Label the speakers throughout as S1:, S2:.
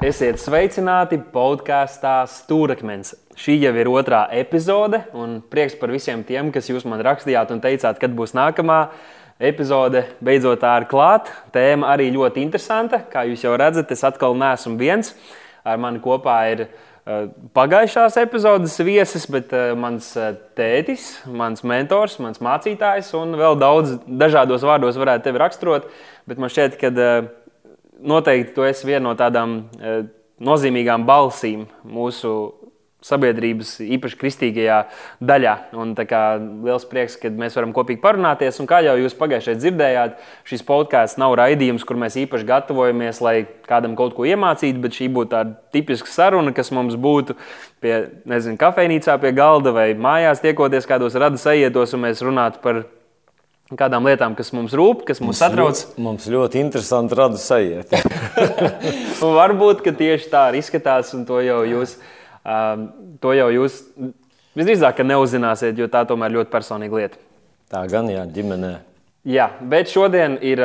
S1: Esiet sveicināti podkāstā Stūrakmens. Šī jau ir otrā epizode, un prieks par visiem tiem, kas jūs man rakstījāt un teicāt, kad būs nākamā epizode. Beidzot, tā ir klāta. Tēma arī ļoti interesanta. Kā jūs jau redzat, es atkal neesmu viens. Ar mani kopā ir uh, pagājušās epizodes viesis, bet uh, mans uh, tētis, mans mentors, mans mācītājs un vēl daudz dažādos vārdos varētu tevi raksturot. Bet man šķiet, ka noteikti tu esi viena no tādām e, nozīmīgām balsīm mūsu sabiedrības, īpaši kristīgajā daļā. Un, kā, liels prieks, ka mēs varam kopīgi parunāties. Un, kā jau jūs pagājušajā dzirdējāt, šis podkāsts nav raidījums, kur mēs īpaši gatavojamies, lai kādam kaut ko iemācītu, bet šī būtu tāda tipiska saruna, kas mums būtu pie, nezinu, kafejnīcā pie galda vai mājās tiekoties kādos radu sajietos, un mēs runātu par kādām lietām, kas mums rūp, kas mums, mums satrauc.
S2: Ļoti, mums ļoti interesanti rada sajiet.
S1: varbūt tieši tā arī izskatās, un to jau jūs, um, to jau jūs visdrīzāk neuzzināsiet, jo tā tomēr ļoti personīga lieta.
S2: Tā gan jā, ģimenē.
S1: Jā, bet šodien ir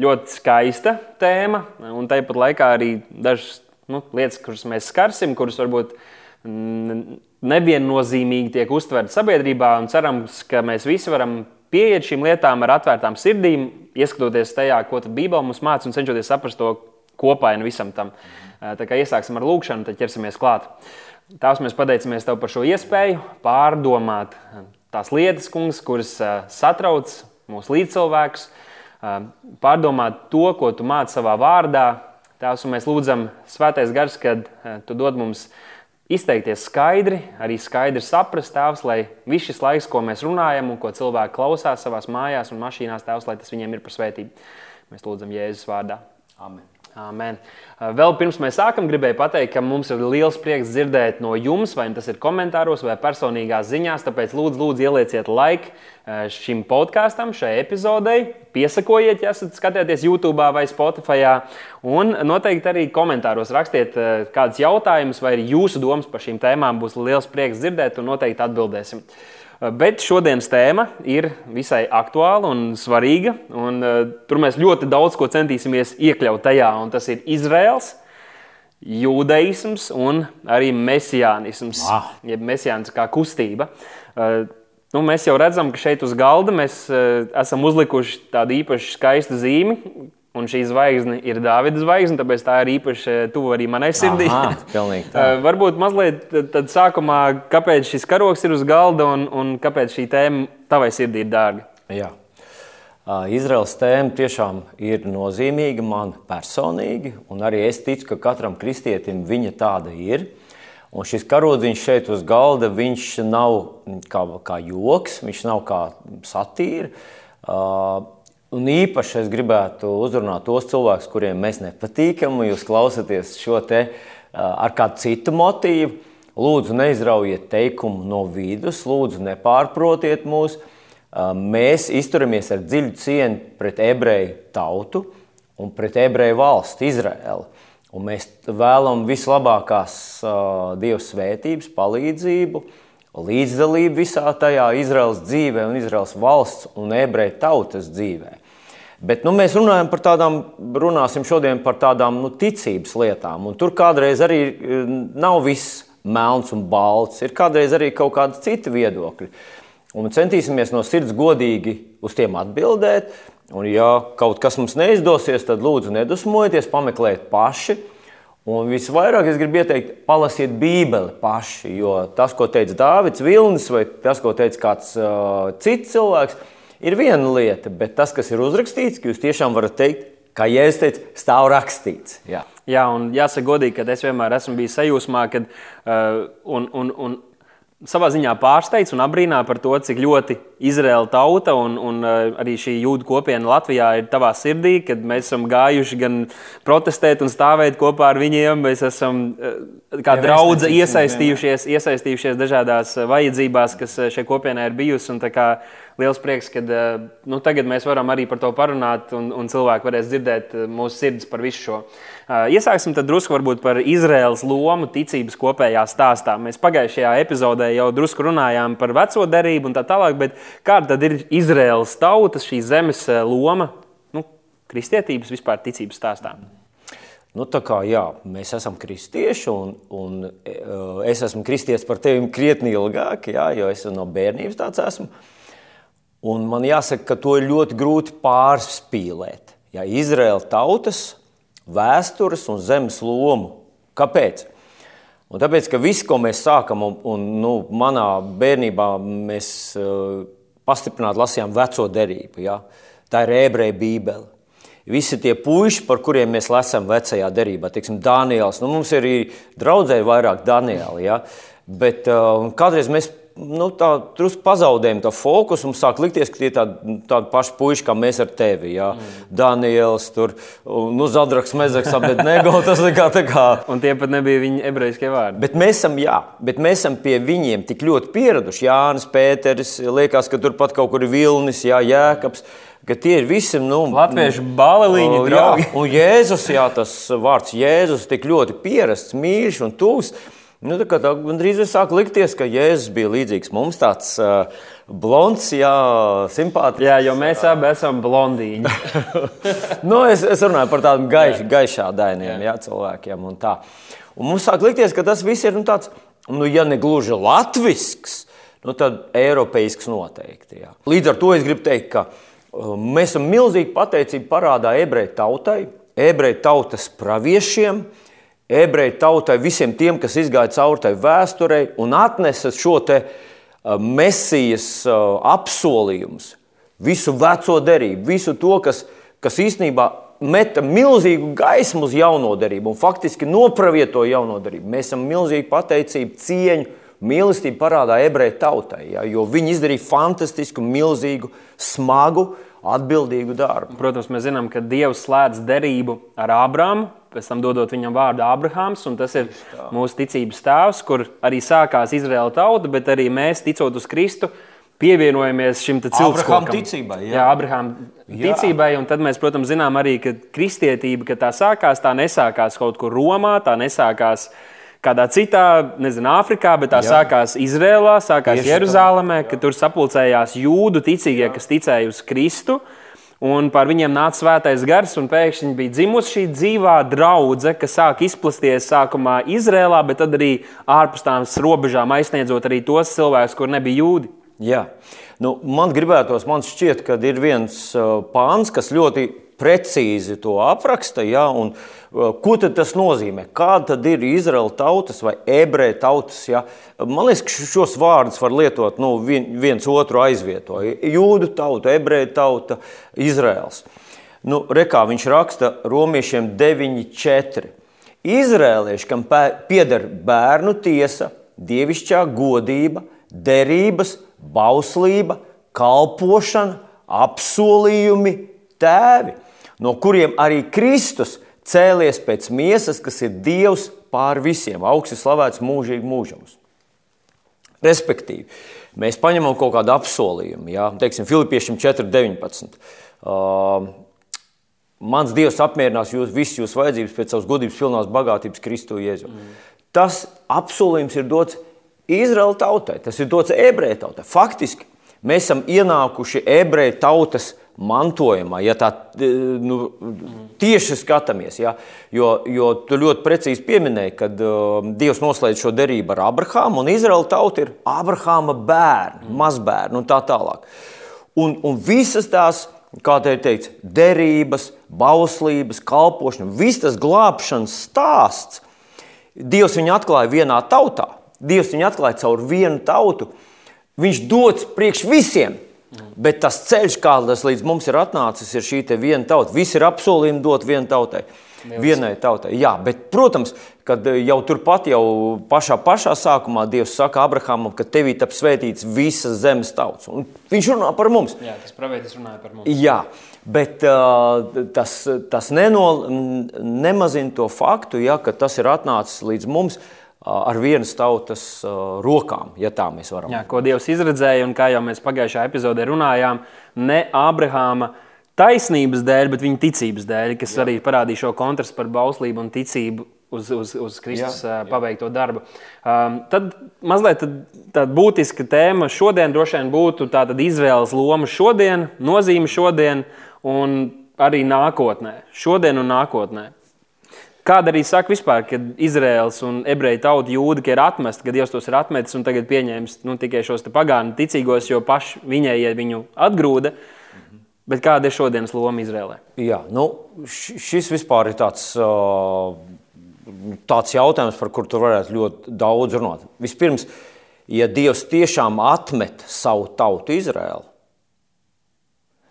S1: ļoti skaista tēma, un tāpat laikā arī dažas nu, lietas, kuras mēs skarsim, kuras varbūt neviennozīmīgi tiek uztvertas sabiedrībā, un cerams, ka mēs visi varam pieiet šīm lietām ar atvērtām sirdīm, ieskatoties tajā, ko Bībele mums māca un cenšoties saprast to kopainu visam tam. Tā kā iesāksim ar lūgšanu, tad ķersimies klāt. Tās mēs pateicamies Tev par šo iespēju pārdomāt tās lietas, kungs, kuras satrauc mūsu līdzcilvēkus, pārdomāt to, ko Tu māci savā vārdā. Tās mēs lūdzam, Svētais Gars, kad Tu dod mums izteikties skaidri, arī skaidri saprast, tēvs, lai viss šis laiks, ko mēs runājam un ko cilvēki klausās savā mājās un mašīnās, tēvs, lai tas viņiem ir par svētību. Mēs lūdzam Jēzus vārdā.
S2: Amen.
S1: Amen. Vēl pirms mēs sākam, gribēju pateikt, ka mums ir liels prieks dzirdēt no jums, vai tas ir komentāros vai personīgās ziņās. Tāpēc lūdzu, lūdzu ielieciet laiku šim podkāstam, šai epizodei. Piesakojiet, ja esat skatīties YouTube vai Spotify. Un noteikti arī komentāros rakstiet kādus jautājumus vai jūsu domas par šīm tēmām. Būs liels prieks dzirdēt un noteikti atbildēsim. Bet šodienas tēma ir visai aktuāla un svarīga. Un, uh, tur mēs ļoti daudz ko centīsimies iekļaut tajā. Tas ir Izraels, jūdaisms un arī mesijānisms, ah. jeb mesijāns kā kustība. Uh, Nu, mēs jau redzam, ka šeit uz galda mēs uh, esam uzlikuši tādu īpaši skaistu zīmi, Un šī zvaigzne ir Dāvida zvaigzne, tāpēc tā ir īpaši tuva arī manai sirdī.
S2: Aha,
S1: uh, Varbūt mazliet tad sākumā, kāpēc šis karoks ir uz galda un, un kāpēc šī tēma tavai sirdī ir dārga.
S2: Jā. Uh, Izraels tēma tiešām ir nozīmīga man personīgi, un arī es ticu, ka katram kristietim viņa tāda ir. Un šis karodziņš šeit uz galda, viņš nav kā, kā joks, viņš nav kā satīra. Un īpaši es gribētu uzrunāt tos cilvēkus, kuriem mēs nepatīkam, jūs klausāties šo te ar kādu citu motīvu. Lūdzu, neizraujiet teikumu no vidus, lūdzu, nepārprotiet mūs. Mēs izturamies ar dziļu cieņu pret ebreju tautu un pret ebreju valsti, Izraēlu. Un mēs vēlamies vislabākās Dieva svētības, palīdzību, līdzdalību visā tajā Izraels dzīvē, un Izraels valsts un ebreju tautas dzīvē. Bet nu, mēs runājam par tādām, runāsim šodien par tādām nu, ticības lietām. Un tur kādreiz arī nav viss melns un balts, ir kādreiz arī kaut kādi citi viedokļi. Un centīsimies no sirds godīgi uz tiem atbildēt. Un, ja kaut kas mums neizdosies, tad lūdzu nedusmojieties, pameklējiet paši. Un visvairāk es gribu ieteikt, palasiet Bībeli paši. Jo tas, ko teica Dārvids Vilnis, vai tas, ko teica kāds uh, cits cilvēks, ir viena lieta, bet tas, kas ir uzrakstīts, ka jūs tiešām varat teikt, kā Jēzus teica, stāv rakstīts.
S1: Jā. Jā, un jāsaka godīgi, ka es vienmēr esmu bijis sajūsmā, kad uh, un, un, un savā ziņā pārsteigts un apbrīnā par to, cik ļoti Izraēla tauta un, un uh, arī šī jūdu kopiena Latvijā ir tavā sirdī, kad mēs esam gājuši gan protestēt un stāvēt kopā ar viņiem. Mēs esam uh, kā draugi iesaistījušies, iesaistījušies dažādās vajadzībās, kas šai kopienai ir bijusi. Liels prieks, ka eh, nu, tagad mēs varam arī par to parunāt, un, un cilvēki varēs dzirdēt eh, mūsu sirdis par visu šo. Eh, iesāksim tad drusku par Izraels lomu ticības kopējā stāstā. Mēs pagājušajā epizodē jau drusku runājām par veco derību un tā tālāk, bet kāda tad ir Izraels tautas, šī zemes loma nu, kristietības vispār ticības stāstā?
S2: Nu, tā kā jā, mēs esam kristieši, un, un uh, es esmu kristietis par tevi krietni ilgāk, jā, jo es no bērnības tāds esmu. Un man jāsaka, ka to ir ļoti grūti pārspīlēt. Ja Izraēla tautas, vēstures un zemes lomu. Kāpēc? Un tāpēc, ka viss, ko mēs sākam, un, un nu, manā bērnībā mēs uh, pastiprināti lasījām veco derību, ja? tā ir ebreja bībele visi tie puiši, par kuriem mēs lasām vecajā derībā, teiksim, Daniels. Nu, mums ir arī draudzēji vairāk Danieli, ja? bet uh, kādreiz mēs nu, tā drusku pazaudējam to fokusu. Mums sāk likties, ka tie ir tādi, tādi paši puiši kā mēs ar tevi. Ja? Mm. Daniels, tur, nu, Zadraks, Mezeks, bet Nego, tas kā, tā kā.
S1: Un tie pat nebija viņa ebrejiskie vārdi.
S2: Bet mēs esam, jā, bet mēs esam pie viņiem tik ļoti pieraduši. Jānis, Pēteris, liekas, ka tur pat kaut kur ir Vilnis, jā, Jēkabs. Mm ka tie ir visi nu,
S1: latviešu baleliņi.
S2: Jā, un Jēzus, jā, tas vārds Jēzus tik ļoti pierasts, mīļš un tūs. Nu, tā, tā, gandrīz es sāku likties, ka Jēzus bija līdzīgs mums, tāds uh, blonds, jā, simpātisks.
S1: Jā, jo mēs abi esam blondīņi.
S2: nu, es, es runāju par tādiem gaiš, gaišādainiem jā. Jā, cilvēkiem. Un, tā. un mums sāk likties, ka tas viss ir nu, tāds, nu, ja ne gluži latvisks, nu, tad eiropeisks noteikti. Jā. Līdz ar to es gribu teikt, ka Um, mēs esam milzīgi pateicīgi parādā ebreju tautai, ebreju tautas praviešiem, ebreju tautai, visiem tiem, kas izgāja cauri tai vēsturei un atnesa šo te uh, mesijas uh, apsolījumus, visu veco derību, visu to, kas, kas īstenībā meta milzīgu gaismu uz jauno derību un faktiski nopravieto jauno derību. Mēs esam milzīgi pateicīgi, cieņu, mīlestību parādā ebreju tautai, ja, jo viņi izdarīja fantastisku, milzīgu, smagu, atbildīgu darbu.
S1: Protams, mēs zinām, ka Dievs slēdz derību ar Ābrāmu, pēc tam dodot viņam vārdu Abrahāms, un tas ir mūsu ticības tēvs, kur arī sākās Izraēla tauta, bet arī mēs, ticot uz Kristu, pievienojamies šim cilvēkam
S2: ticībai.
S1: Jā, jā Abraham ticībai. Un tad mēs, protams, zinām arī, ka kristietība, kad tā sākās, tā nesākās kaut kur Romā, tā nesākās kādā citā, nezinu, Āfrikā, bet tā Jā. sākās Izrēlā, sākās Jeruzalemē, kad tur sapulcējās jūdu ticīgie, Jā. kas ticēja uz Kristu. Un par viņiem nāca svētais gars, un pēkšņi bija dzimusi šī dzīvā draudzene, kas sāk izplatīties sākumā Izrēlā, bet tad arī ārpus tām robežām aizsniedzot arī tos cilvēkus, kur nebija jūdi.
S2: Jā. Nu, man gribētos, man šķiet, ka ir viens uh, pāns, kas ļoti precīzi to apraksta. Ja, un, uh, ko tas nozīmē? Kāda ir Izraēla tautas vai ebreju tautas? Ja? Man liekas, ka šos vārdus var lietot nu, viens otru aizvieto. Jūdu tauta, ebreju tauta, Izraels. Nu, rekā viņš raksta romiešiem 9,4. Izrēlieši, kam pieder bērnu tiesa, dievišķā godība, derības, bauslība, kalpošana, apsolījumi, tēvi no kuriem arī Kristus cēlies pēc miesas, kas ir Dievs pār visiem, augsti slavēts mūžīgi mūžams. Respektīvi, mēs paņemam kaut kādu apsolījumu, ja teiksim, Filipiešiem 4,19. Uh, mans Dievs apmierinās jūs, visas jūsu vajadzības pēc savas godības, pilnās bagātības Kristu Jēzu. Mm. Tas apsolījums ir dots Izraēla tautai, tas ir dots ebreju tautai. Faktiski mēs esam ienākuši ebreju tautas mantojumā, ja tā nu, tieši skatāmies. Ja, jo, jo tu ļoti precīzi pieminēji, ka uh, Dievs noslēdz šo derību ar Abrahāmu, un Izraēla tauta ir Abrahāma bērni, mm. mazbērni un tā tālāk. Un, un visas tās, kā te ir teikts, derības, bauslības, kalpošana, viss tas glābšanas stāsts, Dievs viņu atklāja vienā tautā. Dievs viņu atklāja caur vienu tautu. Viņš dots priekš visiem. Bet tas ceļš, kāds līdz mums ir atnācis, ir šī viena tauta. Visi ir apsolījumi dot vienai tautai. Milds. Vienai tautai. Jā, bet, protams, kad eh, jau turpat, jau pašā, pašā sākumā Dievs saka Abrahamam, ka tevī taps svētīts visas zemes tauts. Un viņš runā par mums.
S1: Jā, tas pravietis runāja par mums.
S2: Jā, bet uh, tas, tas nenol, nemazina to faktu, ja, ka tas ir atnācis līdz mums. Uh, ar vienas tautas rokām, ja tā mēs varam.
S1: Jā, ko Dievs izredzēja, un kā jau mēs pagājušajā epizodē runājām, ne Abrahāma taisnības dēļ, bet viņa ticības dēļ, kas Jā. arī parādīja šo kontrastu par bauslību un ticību uz, uz, uz Kristus jā, jā. paveikto darbu. Um, tad mazliet tāda būtiska tēma šodien droši vien būtu izvēles loma šodien, nozīme šodien un arī nākotnē. Šodien un nākotnē. Kāda arī saka, vispār, ka Izraels un ebreju tauta jūda, ir atmesta, ka Dievs tos ir atmetis un tagad pieņēmis nu, tikai šos pagānu ticīgos, jo paši viņai viņu atgrūda. Bet kāda ir šodienas loma Izrēlē?
S2: Jā, nu, šis vispār ir tāds, tāds jautājums, par kuru tur varētu ļoti daudz runāt. Vispirms, ja Dievs tiešām atmet savu tautu Izrēlu,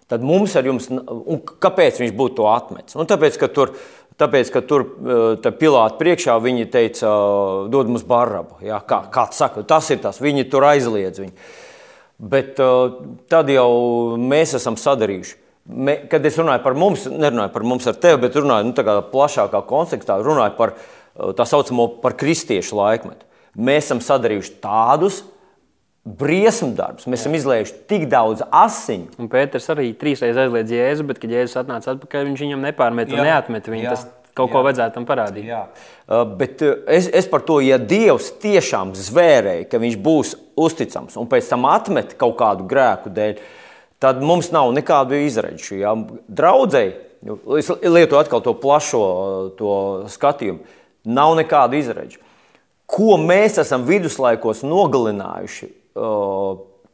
S2: tad mums ar jums, un kāpēc viņš būtu to atmetis? Un tāpēc, ka tur ir Tāpēc, ka tur eh, Pilāta priekšā viņi teica, dod mums barabu. Jā, kā, kāds saka, tas ir tas, viņi tur aizliedz viņu. Bet eh, tad jau mēs esam sadarījuši. Me, kad es runāju par mums, nerunāju par mums ar tevi, bet runāju nu, plašākā kontekstā, runāju par eh, tā saucamo par kristiešu laikmetu. Mēs esam sadarījuši tādus briesmu darbus. Mēs esam izlējuši tik daudz asiņu.
S1: Un Pēters arī trīsreiz aizliedz Jēzu, bet, kad Jēzus atnāca atpakaļ, viņš viņam nepārmet un neatmet viņu. Tas kaut Jā. ko vajadzētu tam parādīt. Jā.
S2: Uh, bet uh, es, es par to, ja Dievs tiešām zvērēja, ka viņš būs uzticams un pēc tam atmet kaut kādu grēku dēļ, tad mums nav nekādu izredzu. Ja? Draudzēji, es lietoju atkal to plašo to skatījumu, nav nekādu izredzu. Ko mēs esam viduslaikos nogalinājuši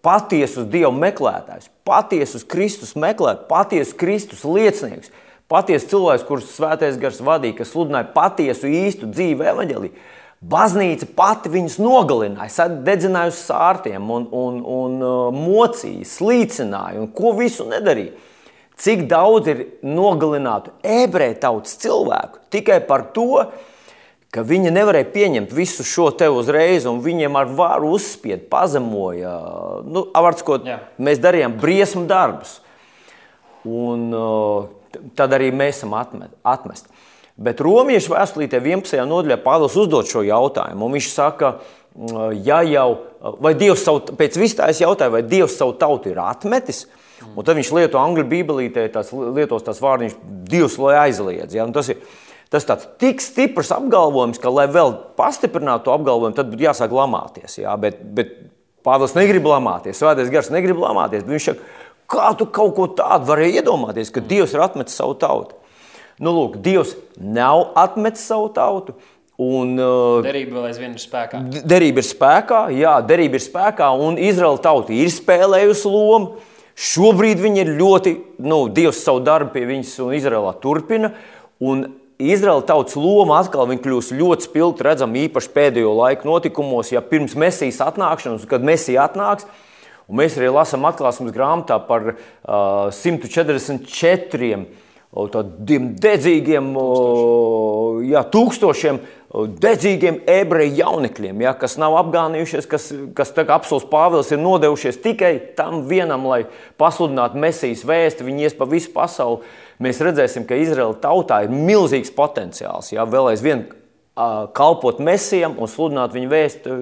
S2: patiesus Dievu meklētājus, patiesus Kristus meklētājus, patiesus Kristus lieciniekus, patiesus cilvēkus, kurus svētais gars vadīja, kas sludināja patiesu īstu dzīvu evaņģēlīju. Baznīca pati viņus nogalināja, dedzināja uz sārtiem, un, un, un mocīja, slīcināja, un ko visu nedarīja. Cik daudz ir nogalinātu ebreju tautas cilvēku tikai par to, ka ka viņi nevarēja pieņemt visu šo te uzreiz, un viņiem ar varu uzspied, pazemoja. Nu, avarskot, mēs darījām briesmu darbus. Un, tad arī mēs esam atmesti. Bet Romiešu vēstulītē 11. nodaļā Pāvils uzdod šo jautājumu. Viņš saka, ja jau, vai Dievs savu, pēc vistājas jautāja, vai Dievs savu tautu ir atmetis, un tad viņš lieto angļu bībelītē, tās, lietos tās vārdiņas, Dievs lai aizliedz. Ja? Un tas ir Tas ir tik stiprs apgalvojums, ka, lai vēl pastiprinātu to apgalvojumu, tad būtu jāsāk lamāties. Jā, bet, bet Pāvils negrib lamāties, Svētais Gars negrib lamāties. Viņš saka, kā tu kaut ko tādu varēji iedomāties, ka Dievs ir atmetis savu tautu? Nu, lūk, Dievs nav atmetis savu tautu. Un,
S1: uh, derība vēl aizvien ir spēkā.
S2: Derība ir spēkā, jā, derība ir spēkā, un Izraēla tauta ir spēlējusi lomu. Šobrīd viņi ir ļoti, nu, Dievs savu darbu pie viņas un Izraēlā turpina. Un Izraēla tautas loma atkal kļūs ļoti spilgti redzama īpaši pēdējo laiku notikumos, ja pirms mesijas atnākšanas, kad mesija atnāks. Un mēs arī lasām atklāsmes grāmatā par uh, 144 tādiem dedzīgiem, uh, jā, tūkstošiem dedzīgiem ebreju jaunekļiem, ja, kas nav apgānījušies, kas, kas apelsīns Pāvils ir nodevušies tikai tam vienam, lai pasludinātu mesijas vēstu. Viņi ies pa visu pasauli mēs redzēsim, ka Izraēla tautā ir milzīgs potenciāls. Jā, vēl aizvien kalpot mesijam un sludināt viņu vēstu.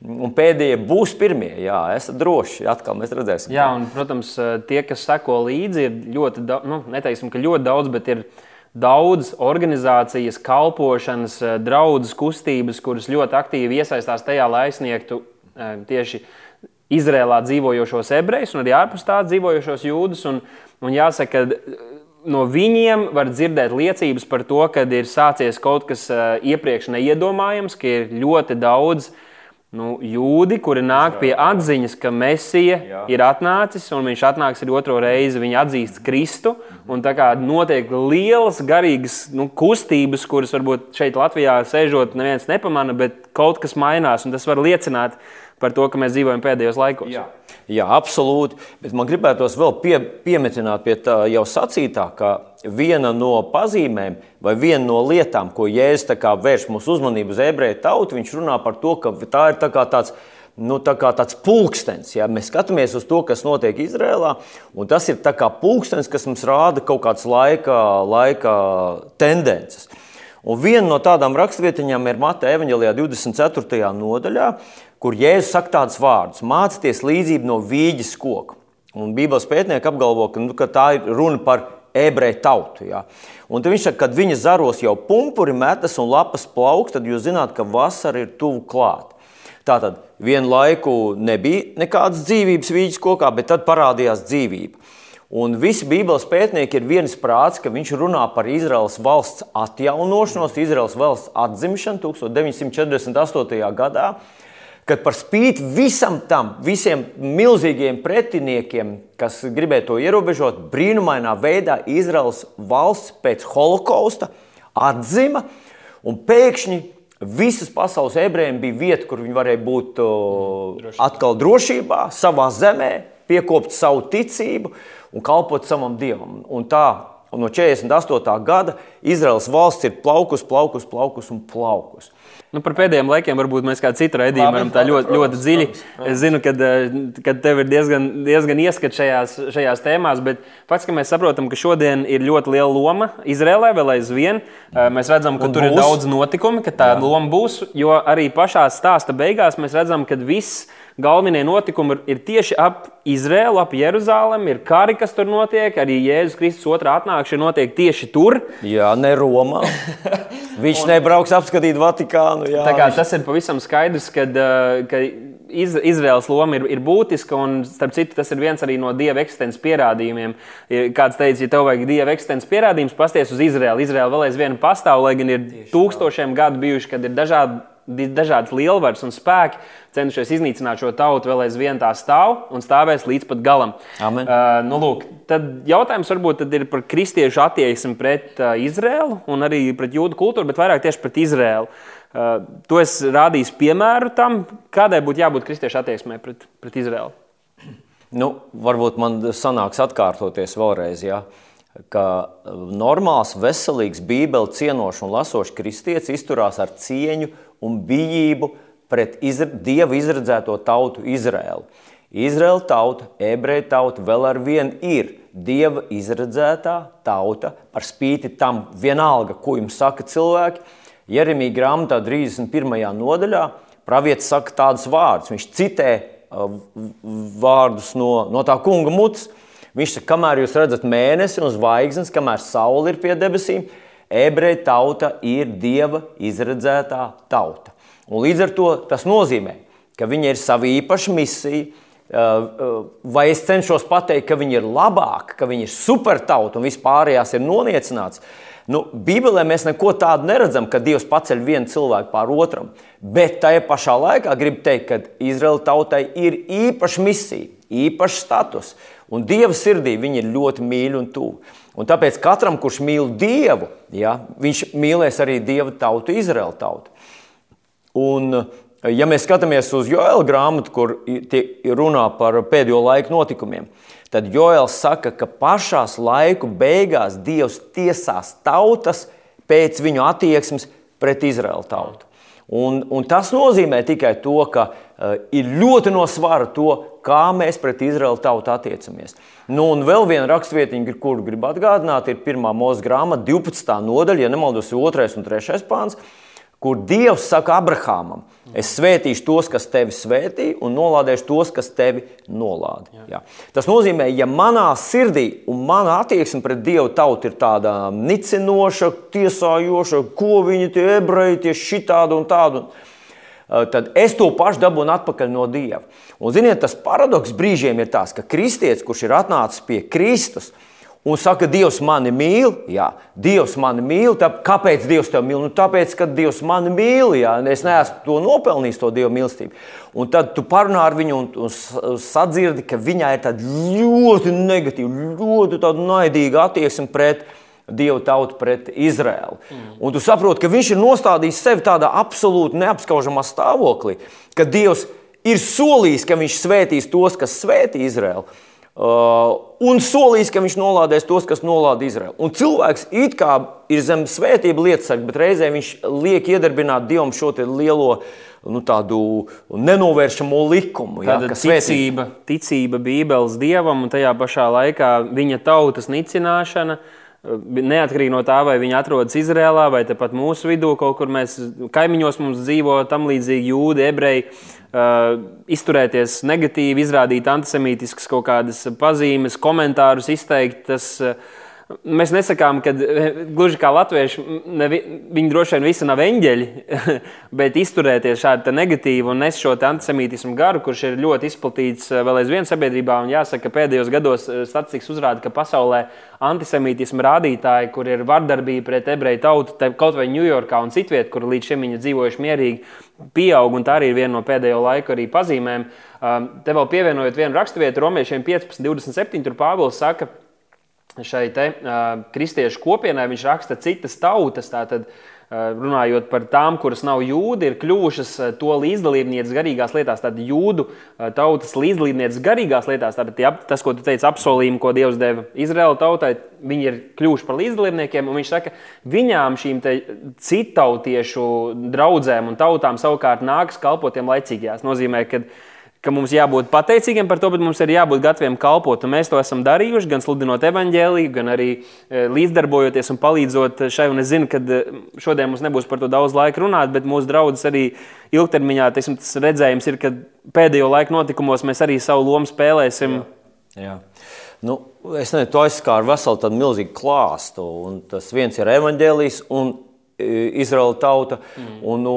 S2: Un pēdējie būs pirmie. Jā, esat droši. Atkal mēs redzēsim.
S1: Jā, un, protams, tie, kas seko līdzi, ir ļoti daudz, nu, neteiksim, ka ļoti daudz, bet ir daudz organizācijas, kalpošanas, draudzes kustības, kuras ļoti aktīvi iesaistās tajā, lai aizsniegtu tieši Izrēlā dzīvojošos ebrejus un arī ārpus tā dzīvojošos jūdus. Un, un jāsaka, ka no viņiem var dzirdēt liecības par to, ka ir sācies kaut kas iepriekš neiedomājams, ka ir ļoti daudz nu, jūdi, kuri nāk pie atziņas, ka Mēsija ir atnācis un viņš atnāks arī otro reizi. Viņi atzīst Kristu. Un tā kā notiek lielas garīgas nu, kustības, kuras varbūt šeit Latvijā sēžot, neviens nepamana, bet kaut kas mainās. Tas var liecināt par to, ka mēs dzīvojam pēdējos laikos.
S2: Jā. Jā, absolūti. Bet man gribētos vēl pie, piemetināt pie tā jau sacītā, ka viena no pazīmēm vai viena no lietām, ko Jēzus vērš mūsu uzmanību uz ebreju tautu, viņš runā par to, ka tā ir tā tāds. Nu, tā kā tāds pulkstenis, ja mēs skatāmies uz to, kas notiek Izrēlā, un tas ir kā pulkstenis, kas mums rāda kaut kādas laika, laika tendences. Un viena no tādām raksturvietiņām ir Mateja Evanģelijā 24. nodaļā, kur Jēzus saka tādus vārdus: mācieties līdzību no vīģes koka. Un Bībeles pētnieki apgalvo, ka, nu, ka tā ir runa par ebreju tautu. Ja. Un viņš saka, kad viņa zaros jau pumpuri metas un lapas plaukst, tad jūs zināt, ka vasara ir tuvu klāt. Tātad vienu laiku nebija nekādas dzīvības vīģes kokā, bet tad parādījās dzīvība. Un visi Bībeles pētnieki ir viens prāts, ka viņš runā par Izraels valsts atjaunošanos, Izraels valsts atzimšanu 1948. gadā, kad par spīti visam tam, visiem milzīgiem pretiniekiem, kas gribēja to ierobežot, brīnumainā veidā Izraels valsts pēc holokausta atzima un pēkšņi visas pasaules ebrejiem bija vieta, kur viņi varēja būt drošībā. atkal drošībā, savā zemē, piekopt savu ticību un kalpot savam dievam. Un tā un no 48. gada Izraels valsts ir plaukus, plaukus, plaukus un plaukus.
S1: Nu, par pēdējiem laikiem varbūt mēs kādā citā raidījumā varam tā ļoti, ļoti dziļi. Es zinu, ka eh, tev ir diezgan, diezgan ieskats šajās, šajās tēmās, bet fakts, ka mēs saprotam, ka šodien ir ļoti liela loma Izrēlē vēl aizvien. Eh, mēs redzam, ka Un tur būs. ir daudz notikumu, ka tā Jā. loma būs, jo arī pašā stāsta beigās mēs redzam, ka viss galvenie notikumi ir, tieši ap Izraēlu, ap Jeruzalemi. Ir kari, kas tur notiek, arī Jēzus Kristus otrā atnākšana notiek tieši tur.
S2: Jā, ne Romā. Viņš un, nebrauks apskatīt Vatikānu. Jā,
S1: viņš... Tas ir pavisam skaidrs, kad, ka Iz, Izraels loma ir, ir būtiska, un starp citu, tas ir viens no dieva eksistences pierādījumiem. Kāds teica, ja tev vajag dieva eksistences pierādījumus, pasties uz Izraelu. Izraela vēl aizvien pastāv, lai gan ir Tieši tūkstošiem tā. gadu bijuši, kad ir dažādi dažādas lielvaras un spēki cenšies iznīcināt šo tautu, vēl aizvien tā stāv un stāvēs līdz pat galam.
S2: Amen. Uh,
S1: nu, lūk, tad jautājums varbūt tad ir par kristiešu attieksmi pret uh, Izrēlu un arī pret jūdu kultūru, bet vairāk tieši pret Izrēlu. Uh, tu esi rādījis piemēru tam, kādai būtu jābūt kristiešu attieksmei pret, pret Izrēlu.
S2: Nu, varbūt man sanāks atkārtoties vēlreiz. Ja? ka normāls, veselīgs, bībeli cienošs un lasošs kristietis izturās ar cieņu un bijību pret izra Dieva izredzēto tautu Izraēlu. Izraēla tauta, ebreju tauta vēl ar vienu ir Dieva izredzētā tauta, par spīti tam vienalga, ko jums saka cilvēki. Jeremija grāmatā 31. nodaļā pravietis saka tādus vārdus. Viņš citē uh, vārdus no, no tā kunga mutes. Viņš saka, kamēr jūs redzat mēnesi un zvaigznes, kamēr saule ir pie debesīm, ebreju tauta ir Dieva izredzētā tauta. Un līdz ar to tas nozīmē, ka viņi ir sava īpaša misija. Uh, uh, vai es cenšos pateikt, ka viņi ir labāki, ka viņi ir supertauta un vispārējās ir noniecināts? Nu, Bībelē mēs neko tādu neredzam, ka Dievs paceļ vienu cilvēku pār otram. Bet tajā pašā laikā gribu teikt, ka Izraēla tautai ir īpaša misija, īpašs status. Un Dieva sirdī viņi ir ļoti mīļi un tuvi. Un tāpēc katram, kurš mīl Dievu, ja, viņš mīlēs arī Dieva tautu, Izraēla tautu. Un, ja mēs skatāmies uz Joēla grāmatu, kur runā par pēdējo laiku notikumiem, tad Joēls saka, ka pašā laiku beigās Dievs tiesās tautas pēc viņu attieksmes pret Izraēlu tautu. Un, un tas nozīmē tikai to, ka uh, ir ļoti no svara to, kā mēs pret Izraēlu tautu attiecamies. Nu, un vēl viena rakstvietiņa, kuru gribu atgādināt, ir 1. mūža grāmata, 12. nodaļa, ja nemaldos, 2. un 3. pāns, kur Dievs saka Abrahamam, es svētīšu tos, kas tevi svētī, un nolādēšu tos, kas tevi nolāda. Jā. Jā. Tas nozīmē, ja manā sirdī un manā attieksme pret Dievu tautu ir tāda nicinoša, tiesājoša, ko viņi tie ebreji, tie šitādi un tādi tad es to pašu dabūnu atpakaļ no Dieva. Un, ziniet, tas paradoks brīžiem ir tas, ka kristietis, kurš ir atnācis pie Kristus, un saka, Dievs mani mīl, jā, Dievs mani mīl, tā, kāpēc Dievs tevi mīl? Nu, tāpēc, ka Dievs mani mīl, jā, es neesmu to nopelnījis, to Dieva mīlestību. Un tad tu parunā ar viņu un, un sadzirdi, ka viņai ir tāda ļoti negatīva, ļoti naidīga attieksme pret Dieva tautu pret Izraēlu. Mm. Un tu saproti, ka viņš ir nostādījis sevi tādā absolūti neapskaužamā stāvoklī, ka Dievs ir solījis, ka viņš svētīs tos, kas svētī Izraēlu. Uh, un solījis, ka viņš nolādēs tos, kas nolādē Izraēlu. Un cilvēks it kā ir zem svētība lietasarga, bet reizē viņš liek iedarbināt Dievam šo lielo nu, tādu nenovēršamo likumu.
S1: Ja, ticība, ticība Bībeles dievam un tajā pašā laikā viņa tautas nicināšana. Uh, Neatkarīgi no tā, vai viņi atrodas Izrēlā vai pat mūsu vidū, kaut kur mēs kaimiņos mums dzīvo tam līdzīgi jūdi, ebreji, uh, izturēties negatīvi, izrādīt antisemītiskas kaut kādas pazīmes, komentārus izteikt. Tas, uh, Mēs nesakām, ka eh, gluži kā latvieši, nevi, viņi droši vien visi nav eņģeļi, bet izturēties šādi negatīvi un nes šo antisemītismu garu, kurš ir ļoti izplatīts eh, vēl aizvien sabiedrībā. Un jāsaka, ka pēdējos gados eh, statistikas uzrāda, ka pasaulē antisemītismu rādītāji, kur ir vardarbība pret ebreju tautu, kaut vai Ņujorkā un citviet, kur līdz šim viņi dzīvojuši mierīgi, pieaug. Tā arī ir viena no pēdējo laiku pazīmēm. Te vēl pievienojot vienu raksturvietu, Romiešiem 15, 27. Tur Pāvils saka, ka šai te, uh, kristiešu kopienai viņš raksta citas tautas. Tātad, uh, runājot par tām, kuras nav jūdi, ir kļuvušas to līdzdalībnieces garīgās lietās, tad jūdu tautas līdzdalībnieces garīgās lietās. Tātad tie, tas, ko tu teici, apsolījumi, ko Dievs deva Izraēla tautai, viņi ir kļuvuši par līdzdalībniekiem. Viņš saka, viņām šīm citautiešu draudzēm un tautām savukārt nākas kalpot tiem laicīgajās. Nozīmē, ka ka mums jābūt pateicīgiem par to, bet mums ir jābūt gataviem kalpot. Un mēs to esam darījuši, gan sludinot evaņģēlīju, gan arī e, līdzdarbojoties un palīdzot šai. Un es zinu, ka e, šodien mums nebūs par to daudz laika runāt, bet mūsu draugs arī ilgtermiņā teiksim, tas redzējums ir, ka pēdējo laiku notikumos mēs arī savu lomu spēlēsim.
S2: Jā. Jā. Nu, es nezinu, to aizskāru veselu tādu milzīgu klāstu. Un tas viens ir evaņģēlijs un Izraela tauta. Mm. Un,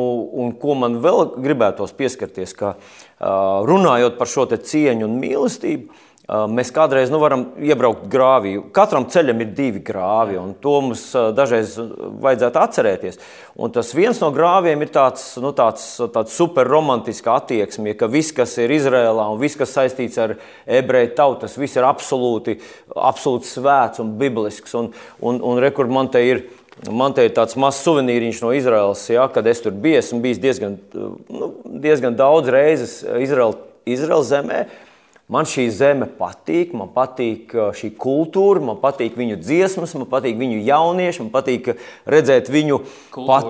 S2: un ko man vēl gribētos pieskarties, ka runājot par šo cieņu un mīlestību, Mēs kādreiz nu, varam iebraukt grāvī. Katram ceļam ir divi grāvi, un to mums dažreiz vajadzētu atcerēties. Un tas viens no grāviem ir tāds, nu, tāds, tāds superromantisks attieksme, ka viss, kas ir Izrēlā un viss, kas saistīts ar ebreju tautu, tas viss ir absolūti, absolūti svēts un biblisks. Un, un, un rekur man te ir. Man te ir tāds mazs suvenīriņš no Izraels, ja, kad es tur biju. Esmu bijis diezgan, nu, diezgan daudz reizes Izraēlas zemē. Man šī zeme patīk, man patīk uh, šī kultūra, man patīk viņu dziesmas, man patīk viņu jaunieši, man patīk uh, redzēt viņu
S1: pat...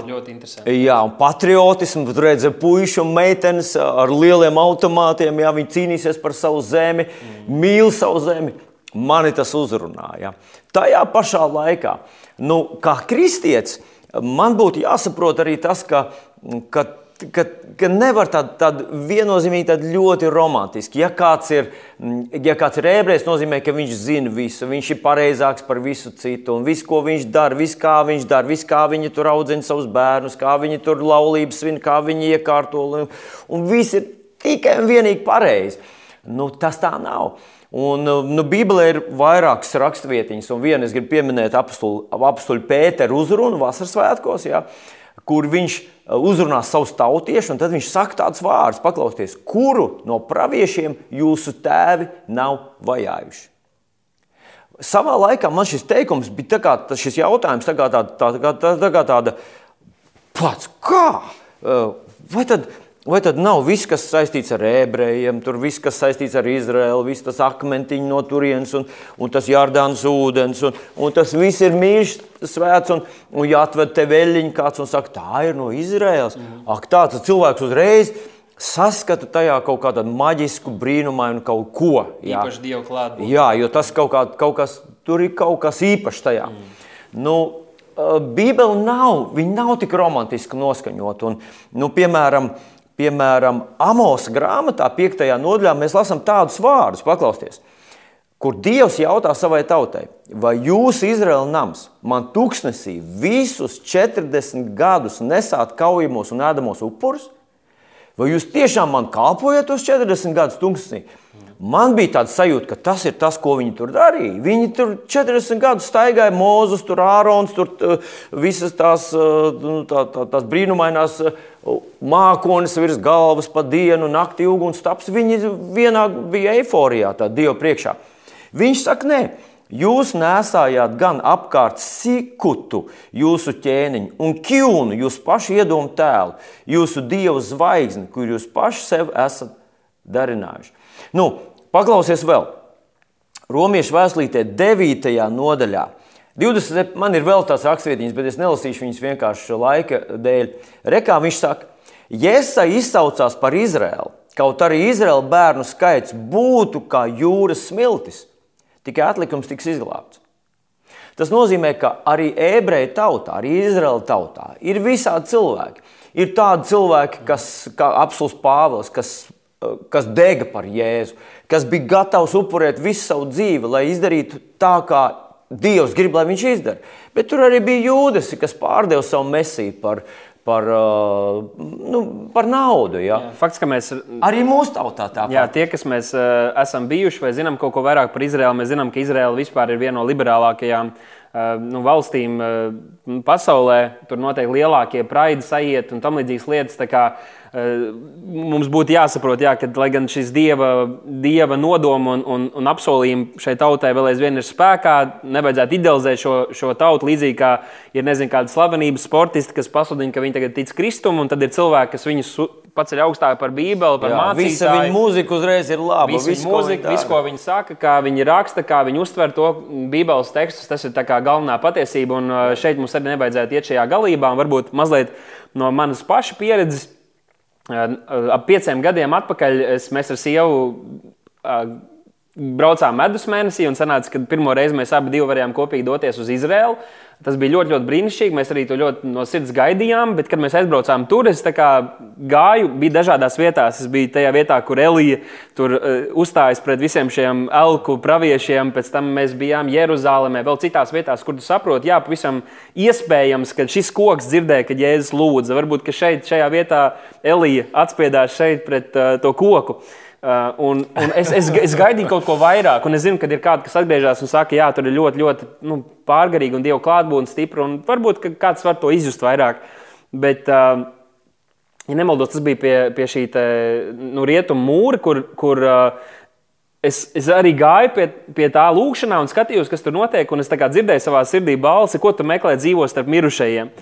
S2: jā, patriotismu, redzēt puikas un meitenes uh, ar lieliem automātiem. Jā, viņi cīnīsies par savu zemi, mm. mīl savu zemi. Mani tas uzrunāja. Tajā pašā laikā, nu, kā kristietis, man būtu jāsaprot arī tas, ka, ka ka, ka nevar tādu tād viennozīmīgi, tādu ļoti romantisku. Ja kāds ir, ja kāds ir ebrejs, nozīmē, ka viņš zina visu, viņš ir pareizāks par visu citu, un viss, ko viņš dara, viss, kā viņš dara, viss, kā viņi tur audzina savus bērnus, kā viņi tur laulības svin, kā viņi iekārto, un, un viss ir tikai un vienīgi pareizi. Nu, tas tā nav. Un, nu, Bībelē ir vairākas raksturvietiņas, un viena es gribu pieminēt apstuļu Pēteru uzrunu vasaras svētkos, ja, kur viņš Uh, uzrunās savus tautiešus, un tad viņš saka tādus vārdus, paklausieties, kuru no praviešiem jūsu tēvi nav vajājuši. Savā laikā man šis teikums bija kā, šis jautājums, tā kā tā, tā, tā, tā kā tāda pats, kā? Uh, vai tad Vai tad nav viss, kas saistīts ar ebrejiem, tur viss, kas saistīts ar Izraēlu, viss tas akmentiņš no turienes, un, un tas jārdāns ūdens, un, un tas viss ir mīļš, svēts, un, un jāatved te veļiņš kāds un saka, tā ir no Izraēlas. Mm. Ak, tā tas cilvēks uzreiz saskata tajā kaut kādu maģisku, brīnumainu kaut ko.
S1: Jā. Īpaši dievu klātbūtni.
S2: Jā, jo tas kaut, kā, kaut kas, tur ir kaut kas īpašs tajā. Mm. Nu, Bībele nav, nav tik romantiski noskaņota. Un, nu, piemēram, Piemēram, Amos grāmatā, 5. nodaļā, mēs lasām tādus vārdus, paklausieties, kur Dievs jautā savai tautai, vai jūs, Izraēla nams, man tūkstnesī visus 40 gadus nesāt kaujamos un ēdamos upurus? Vai jūs tiešām man kalpojat tos 40 gadus tūkstnesī? Man bija tāds sajūta, ka tas ir tas, ko viņi tur darīja. Viņi tur 40 gadus staigāja mūzus, tur ārons, tur visas tās, nu, tā, tā, tās brīnumainās mākonis virs galvas pa dienu, naktī uguns taps. Viņi vienā bija eiforijā, tā Dieva priekšā. Viņš saka, nē. Jūs nesājāt gan apkārt sikutu, jūsu ķēniņu, un kļūnu, jūsu pašu iedomu tēlu, jūsu dievu zvaigzni, kur jūs paši sev esat darinājuši. Nu, Paklausies vēl. Romiešu vēstulītē 9. nodaļā. 20, man ir vēl tās rakstvietiņas, bet es nelasīšu viņas vienkārši laika dēļ. Rekā viņš saka, Jēza izsaucās par Izraēlu, kaut arī Izraēla bērnu skaits būtu kā jūras smiltis, tikai atlikums tiks izglābts. Tas nozīmē, ka arī ebreju tautā, arī Izraēla tautā ir visādi cilvēki. Ir tādi cilvēki, kas, kā apelsīns Pāvils, kas, kas dega par Jēzu, kas bija gatavs upurēt visu savu dzīvi, lai izdarītu tā, kā Dievs grib, lai viņš izdara. Bet tur arī bija jūdas, kas pārdeva savu mesiju par, par, uh, nu, par naudu. Ja? Jā,
S1: fakts, mēs,
S2: arī mūsu tautā tāpat.
S1: Jā, tie, kas mēs uh, esam bijuši vai zinām kaut ko vairāk par Izraēlu, mēs zinām, ka Izraēla vispār ir viena no liberālākajām uh, nu, valstīm uh, pasaulē. Tur noteikti lielākie praidi sajiet un tam līdzīgas lietas. Eh, mums būtu jāsaprot, jā, ka, lai gan šis dieva, dieva nodoma un, un, un apsolījumi šai tautai vēl aizvien ir spēkā, nevajadzētu idealizēt šo, šo tautu līdzīgi kā ir nezinu, kāda slavenības sportisti, kas pasludina, ka viņi tagad tic Kristum, un tad ir cilvēki, kas viņus paceļ augstāk par Bībeli, par mācību.
S2: Visa viņa mūzika uzreiz ir laba.
S1: Visa visu, mūzika, visu, ko viņi saka, kā viņi raksta, kā viņi uztver to Bībeles tekstus, tas ir galvenā patiesība. Un eh, šeit mums arī nevajadzētu iet šajā galībā, un varbūt mazliet no manas paša pieredzes Ap pieciem gadiem atpakaļ es, mēs ar sievu braucām medus mēnesī un sanāca, ka pirmo reizi mēs abi varējām kopīgi doties uz Izraēlu. Tas bija ļoti, ļoti brīnišķīgi. Mēs arī to ļoti no sirds gaidījām. Bet, kad mēs aizbraucām tur, es gāju, bija dažādās vietās. Es biju tajā vietā, kur Elija tur uh, uzstājas pret visiem šiem elku praviešiem. Pēc tam mēs bijām Jeruzalemē, vēl citās vietās, kur tu saproti, jā, pavisam iespējams, ka šis koks dzirdēja, ka Jēzus lūdza. Varbūt šeit, šajā vietā Elija atspiedās šeit pret uh, to koku. Uh, Uh, un, un es, es, es gaidīju kaut ko vairāk, un es zinu, ka ir kāds, kas atgriežas un saka, ka tur ir ļoti, ļoti nu, pārgarīgi un dievu klātbūtne stipra. Varbūt kāds var to izjust vairāk. Bet, uh, ja nemaldos, tas bija pie, pie šī te, nu, rietumu mūra, kur, kur uh, es, es arī gāju pie, pie tā lūkšanā un skatījos, kas tur notiek. Es dzirdēju savā sirdī balsi, ko tu meklē dzīvo starp mirušajiem.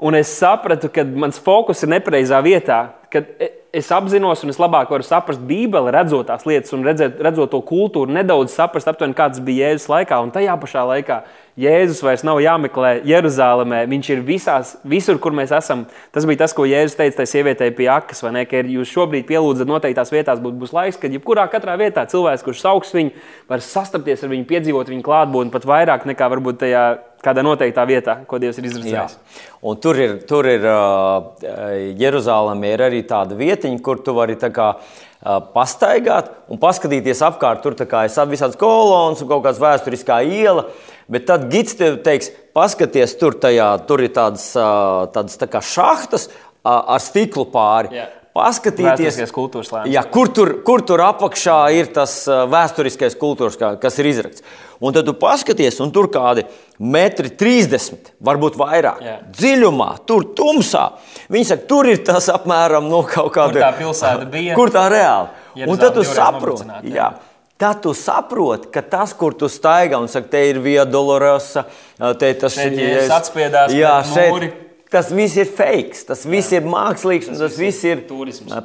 S1: Un es sapratu, ka mans fokus ir nepareizā vietā. Kad es apzinos, un es labāk varu saprast Bībeli, redzot tās lietas, un redzēt, redzot to kultūru, nedaudz saprast, aptuveni, kāds bija Jēzus laikā. Un tajā pašā laikā Jēzus vairs nav jāmeklē Jeruzalemē. Viņš ir visās, visur, kur mēs esam. Tas bija tas, ko Jēzus teica tai sievietei pie akas, vai ne? Ka jūs šobrīd pielūdzat noteiktās vietās, būs, būs laiks, kad jebkurā katrā vietā cilvēks, kurš sauks viņu, var sastapties ar viņu, piedzīvot viņu klātbūtni pat vairāk nekā varbūt tajā kādā noteiktā vietā, ko Dievs ir izredzējis.
S2: Tur ir, tur ir Jeruzalemē ir arī tāda vietiņa, kur tu vari kā, pastaigāt un paskatīties apkārt. Tur ir visādas kolonas un kaut kāda vēsturiskā iela. Bet tad gids tev teiks, paskaties, tur, tajā, tur ir tādas, tādas tā šahtas ar stiklu pāri.
S1: Yeah
S2: paskatīties,
S1: jā,
S2: kur, tur, kur tur apakšā ir tas vēsturiskais kultūras, kas ir izrakts. Un tad tu paskaties, un tur kādi metri 30, varbūt vairāk. Jā. Dziļumā, tur tumsā. Viņi saka, tur ir tas apmēram no kaut kāda.
S1: Kur tā pilsēta bija?
S2: Kur tā reāli? Jeruzalim un tad tu saproti. Tad tu saproti, ka tas, kur tu staigā un saka, te ir Via Dolorosa, te tas
S1: ir. Jā, atspiedās. Jā, šeit. Mūri.
S2: Tas viss ir fake, tas viss jā. ir mākslīgs, tas, tas viss ir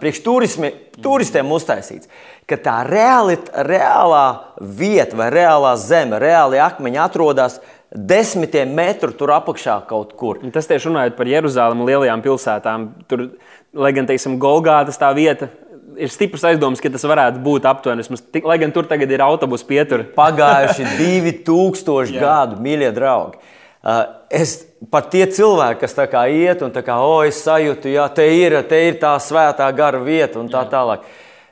S2: priekš turistiem uztaisīts ka tā reāli, reālā vieta vai reālā zeme, reāli akmeņi atrodas desmitiem metru tur apakšā kaut kur.
S1: Tas tieši runājot par Jeruzalemi lielajām pilsētām. Tur, lai gan, teiksim, Golgātas tā vieta. Ir stiprs aizdoms, ka tas varētu būt aptuveni. Lai gan tur tagad ir autobusu pietur.
S2: Pagājuši 2000 gadu, mīļie draugi. Uh, es pat tie cilvēki, kas tā kā iet un tā kā, o, es sajūtu, jā, te ir, te ir tā svētā gara vieta un tā jā. tālāk.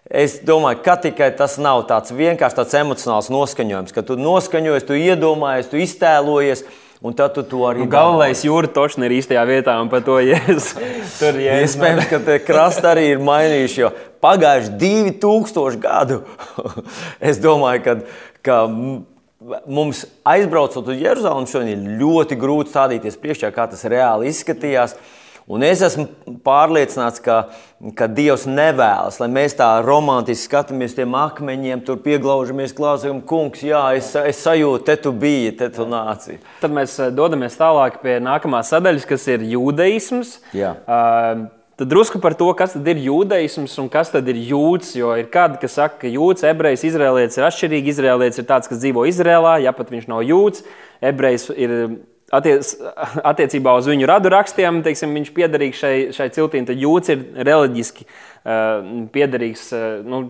S2: Es domāju, ka tikai tas nav tāds vienkārši tāds emocionāls noskaņojums, ka tu noskaņojies, tu iedomājies, tu iztēlojies. Un tad tu to arī
S1: nu, Galvenais jūra točni ir īstajā vietā, un par to jēzus. Tur
S2: ir iespējams, ka tie krasti arī ir mainījuši, jo pagājuši 2000 gadu. es domāju, ka, ka mums aizbraucot uz Jeruzalemi šodien ir ļoti grūti stādīties priekšā, kā tas reāli izskatījās. Un es esmu pārliecināts, ka, ka Dievs nevēlas, lai mēs tā romantiski skatāmies tiem akmeņiem, tur pieglaužamies, klausām, kungs, jā, es, es sajūtu, te tu biji, te tu nāci.
S1: Tad mēs eh, dodamies tālāk pie nākamās sadaļas, kas ir jūdaisms.
S2: Jā.
S1: Uh, Tad drusku par to, kas ir jūdaisms un kas ir jūds. Jo ir kādi, kas saka, ka jūds, ebrejs, izrēlietis ir atšķirīgi. Izrēlietis ir tāds, kas dzīvo Izrēlā, ja pat viņš nav jūds. Ebrejs ir attiec, attiecībā uz viņu radu rakstiem, teiksim, viņš piederīgs šai, šai ciltīm, tad jūts ir reliģiski uh, piederīgs. Uh, nu,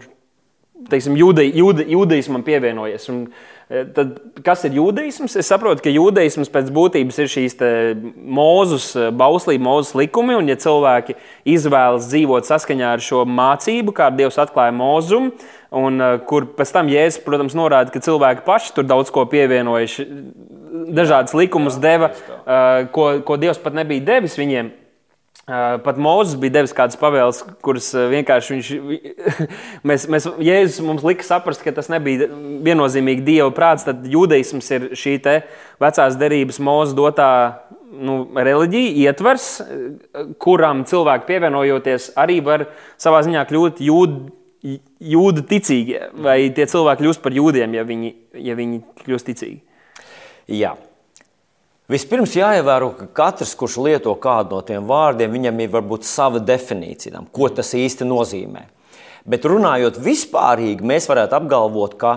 S1: teiksim, jūde, jūde, jūdeismam pievienojies. Un, e, Tad, kas ir jūdeisms? Es saprotu, ka jūdeisms pēc būtības ir šīs mūzus, e, bauslība, mūzus likumi. Un, ja cilvēki izvēlas dzīvot saskaņā ar šo mācību, kā Dievs atklāja mūzumu, un e, kur pēc tam Jēzus, protams, norāda, ka cilvēki paši tur daudz ko pievienojuši, dažādas likumus deva, ko, ko Dievs pat nebija devis viņiem. Pat Mozus bija devis kādas pavēles, kuras vienkārši viņš, mēs, mēs, Jēzus mums lika saprast, ka tas nebija viennozīmīgi Dieva prāts. Tad jūdeisms ir šī vecās derības mūzu dotā nu, reliģija, ietvers, kuram cilvēki pievienojoties, arī var savā ziņā kļūt jūdi. Jūda ticīgie, vai tie cilvēki kļūst par jūdiem, ja viņi, ja viņi kļūst ticīgi?
S2: Jā, Vispirms jāievēro, ka katrs, kurš lieto kādu no tiem vārdiem, viņam ir varbūt sava definīcija, ko tas īsti nozīmē. Bet runājot vispārīgi, mēs varētu apgalvot, ka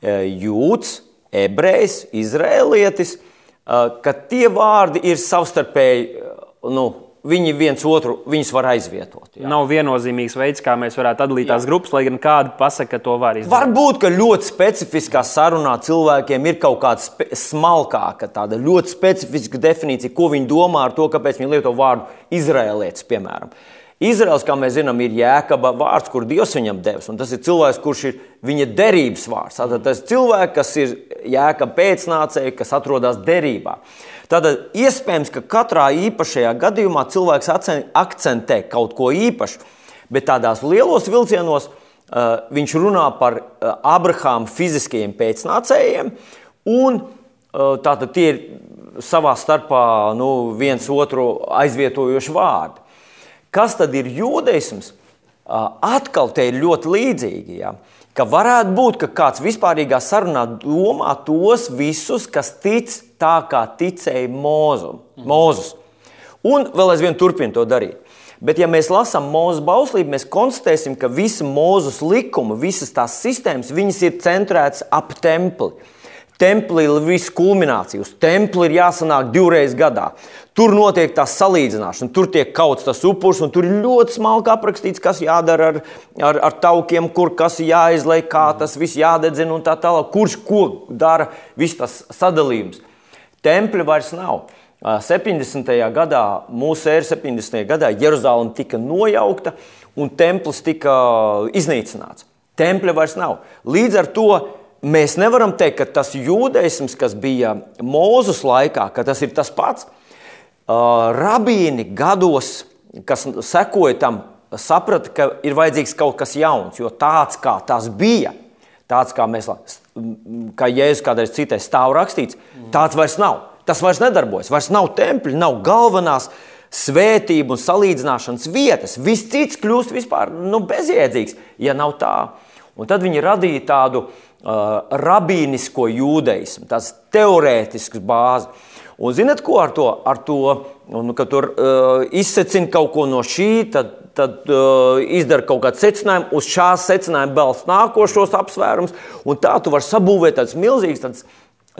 S2: e, jūds, ebrejs, izrēlietis, e, ka tie vārdi ir savstarpēji nu, viņi viens otru var aizvietot.
S1: Jā. Nav viennozīmīgs veids, kā mēs varētu atdalīt tās grupas, lai gan kāda pasaka, ka to var izdarīt.
S2: Varbūt, ka ļoti specifiskā sarunā cilvēkiem ir kaut kāda smalkāka, tāda ļoti specifiska definīcija, ko viņi domā ar to, kāpēc viņi lieto vārdu izrēlietis, piemēram. Izraels, kā mēs zinām, ir jēkaba vārds, kur Dievs viņam devis. Tas ir cilvēks, kurš ir viņa derības vārds. Tātad tas ir cilvēks, kas ir jēkaba pēcnācēji, kas atrodas derībā. Tad iespējams, ka katrā īpašajā gadījumā cilvēks akcentē kaut ko īpašu, bet tādās lielos vilcienos uh, viņš runā par uh, Abrahāma fiziskajiem pēcnācējiem, un uh, tātad tie ir savā starpā nu, viens otru aizvietojoši vārdi. Kas tad ir jūdeisms? Uh, atkal te ir ļoti līdzīgi. Ja? Ka varētu būt, ka kāds vispārīgā sarunā domā tos visus, kas tic tā kā ticēja Mozu, Mozus. Un vēl aizvien turpina to darīt. Bet, ja mēs lasām mūža bauslību, mēs konstatēsim, ka visa mūža likuma, visas tās sistēmas, ir centrētas ap templi. Templī ir viss kulminācija. Uz templi ir jāsanāk divreiz gadā. Tur notiek tā salīdzināšana, tur tiek kauts tas upurs, un tur ir ļoti smalki aprakstīts, kas jādara ar, ar, ar taukiem, kur kas jāizlai, kā tas viss jādedzina un tā tālāk. Kurš ko dara, viss tas sadalījums. Tempļa vairs nav. 70. gadā, mūsu ēra 70. gadā, Jeruzalem tika nojaukta un templis tika iznīcināts. Tempļa vairs nav. Līdz ar to mēs nevaram teikt, ka tas jūdeisms, kas bija Mūzus laikā, ka tas ir tas pats. Rabīni gados, kas sekoja tam, saprata, ka ir vajadzīgs kaut kas jauns, jo tāds kā tas bija, tāds kā mēs, kā Jēzus kādreiz citais stāv rakstīts, tāds vairs nav. Tas vairs nedarbojas, vairs nav tempļi, nav galvenās svētību un salīdzināšanas vietas. Viss cits kļūst vispār nu, bezjēdzīgs, ja nav tā. Un tad viņi radīja tādu uh, rabīnisko jūdeismu, tādas teorētiskas bāzes. Un zinat, ko ar to? Ar to un, kad tur uh, izsecina kaut ko no šī, tad tad uh, izdara kaut kādu secinājumu, uz šās secinājuma balsts nākošos apsvērums, un tā tu vari sabūvēt tādas milzīgas tādas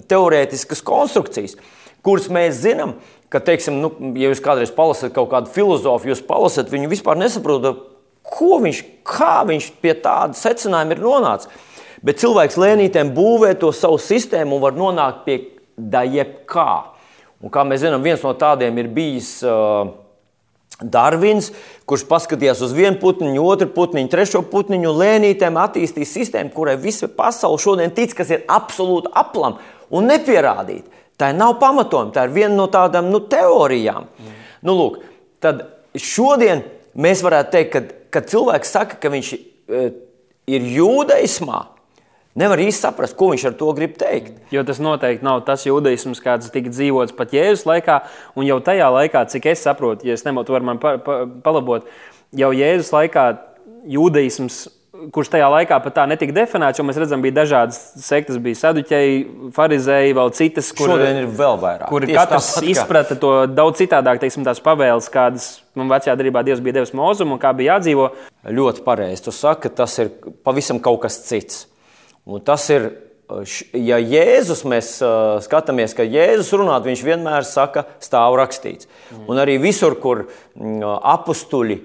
S2: teorētiskas konstrukcijas, kuras mēs zinām, ka, teiksim, nu, ja jūs kādreiz palasat kaut kādu filozofu, jūs palasat, viņu vispār nesaprotat, ko viņš, kā viņš pie tāda secinājuma ir nonācis. Bet cilvēks lēnītēm būvē to savu sistēmu un var nonākt pie da jebkā. Un, kā mēs zinām, viens no tādiem ir bijis uh, Darvins, kurš paskatījās uz vienu putniņu, otru putniņu, trešo putniņu, un lēnītēm attīstīja sistēmu, kurai visa pasaule šodien tic, kas ir absolūti aplam un nepierādīta. Tā nav pamatojuma, tā ir viena no tādām nu, teorijām. Mm. Nu, lūk, tad šodien mēs varētu teikt, ka, kad cilvēks saka, ka viņš e, ir jūdaismā, Nevar īsti saprast, ko viņš ar to grib teikt.
S1: Jo tas noteikti nav tas jūdaisms, kāds tika dzīvots pat Jēzus laikā, un jau tajā laikā, cik es saprotu, ja es nemotu, var man pa, pa, palabot, jau Jēzus laikā jūdaisms. Kurš tajā laikā pat tā netika definēts, jo mēs redzam, bija dažādas sektas, bija saduķēji, farizēji, vēl citas,
S2: kur, Šodien ir vēl vairāk.
S1: Kur Tieši katrs tāpat, izprata to daudz citādāk, teiksim, tās pavēles, kādas man vecajā darbā Dievs bija devis mūzumu un kā bija jādzīvo.
S2: Ļoti pareizi. Tu saki, tas ir pavisam kaut kas cits. Un tas ir, ja Jēzus mēs skatāmies, ka Jēzus runāt, viņš vienmēr saka, stāv rakstīts. Mm. Un arī visur, kur apstuļi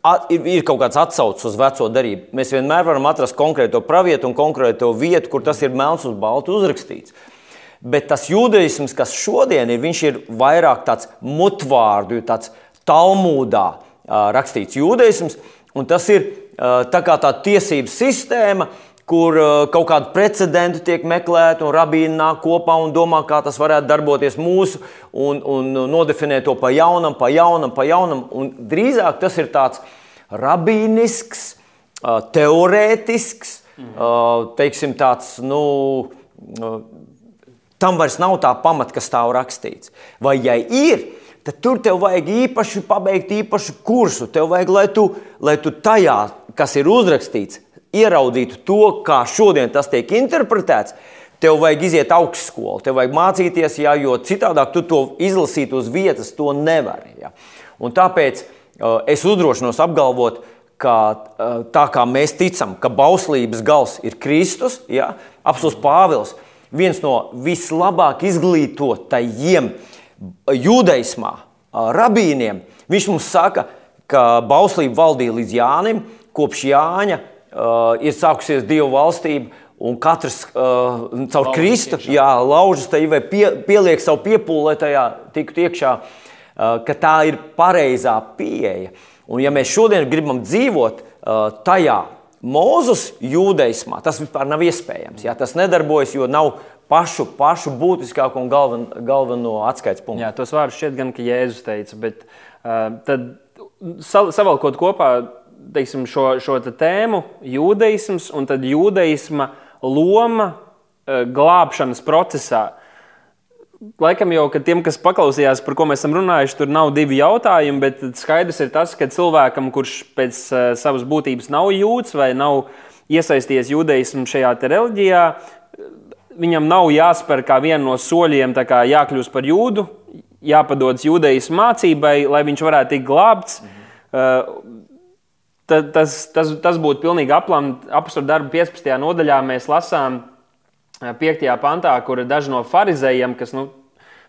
S2: at, ir, ir kaut kāds atsaucis uz veco darību. Mēs vienmēr varam atrast konkrēto pravietu un konkrēto vietu, kur tas ir melns uz baltu uzrakstīts. Bet tas jūdaisms, kas šodien ir, viņš ir vairāk tāds mutvārdu, tāds talmūdā rakstīts jūdaisms, un tas ir tā kā tā tiesību sistēma, kur kaut kādi precedenti tiek meklēti, un rabīni nāk kopā un domā, kā tas varētu darboties mūsu, un, un nodefinē to pa jaunam, pa jaunam, pa jaunam. Un drīzāk tas ir tāds rabīnisks, teorētisks, teiksim, tāds, nu, tam vairs nav tā pamata, kas stāv rakstīts. Vai ja ir, tad tur tev vajag īpaši pabeigt īpašu kursu. Tev vajag, lai tu, lai tu tajā, kas ir uzrakstīts, ieraudzītu to, kā šodien tas tiek interpretēts. Tev vajag iziet augstskolu, tev vajag mācīties, jā, jo citādi tu to izlasīt uz vietas, to nevari. Jā. Un tāpēc uh, es uzdrošinos apgalvot, ka uh, tā kā mēs ticam, ka bauslības gals ir Kristus, jā, apelsīns Pāvils, viens no vislabāk izglītotajiem jūdaismā, rabīniem, viņš mums saka, ka bauslība valdīja līdz Jānim, kopš Jāņa uh, ir sākusies Dieva valstība. Un katrs uh, caur laužas Kristu jā, laužas tajā vai pie, pieliek savu piepūli, lai tajā tiktu iekšā, uh, ka tā ir pareizā pieeja. Un ja mēs šodien gribam dzīvot uh, tajā Mūzus jūdaismā, tas vispār nav iespējams. Jā, tas nedarbojas, jo nav pašu, pašu būtiskāko un galven, galveno atskaites punktu.
S1: Jā, tos vārdus šķiet gan, ka Jēzus teica, bet uh, tad savalkot kopā teiksim, šo, šo te tēmu, jūdaisms un tad jūdaisma loma uh, glābšanas procesā. Laikam jau, ka tiem, kas paklausījās, par ko mēs esam runājuši, tur nav divi jautājumi, bet skaidrs ir tas, ka cilvēkam, kurš pēc uh, savas būtības nav jūts vai nav iesaistījies jūdaismu šajā reliģijā, viņam nav jāspēr kā viena no soļiem, kā jākļūst par jūdu, jāpadodas jūdaismu mācībai, lai viņš varētu tikt glābts. Mhm. Uh, tas, tas, tas būtu pilnīgi aplamts. Apstākļu darba 15. nodaļā mēs lasām 5. Uh, pantā, kur daži no farizējiem, kas nu,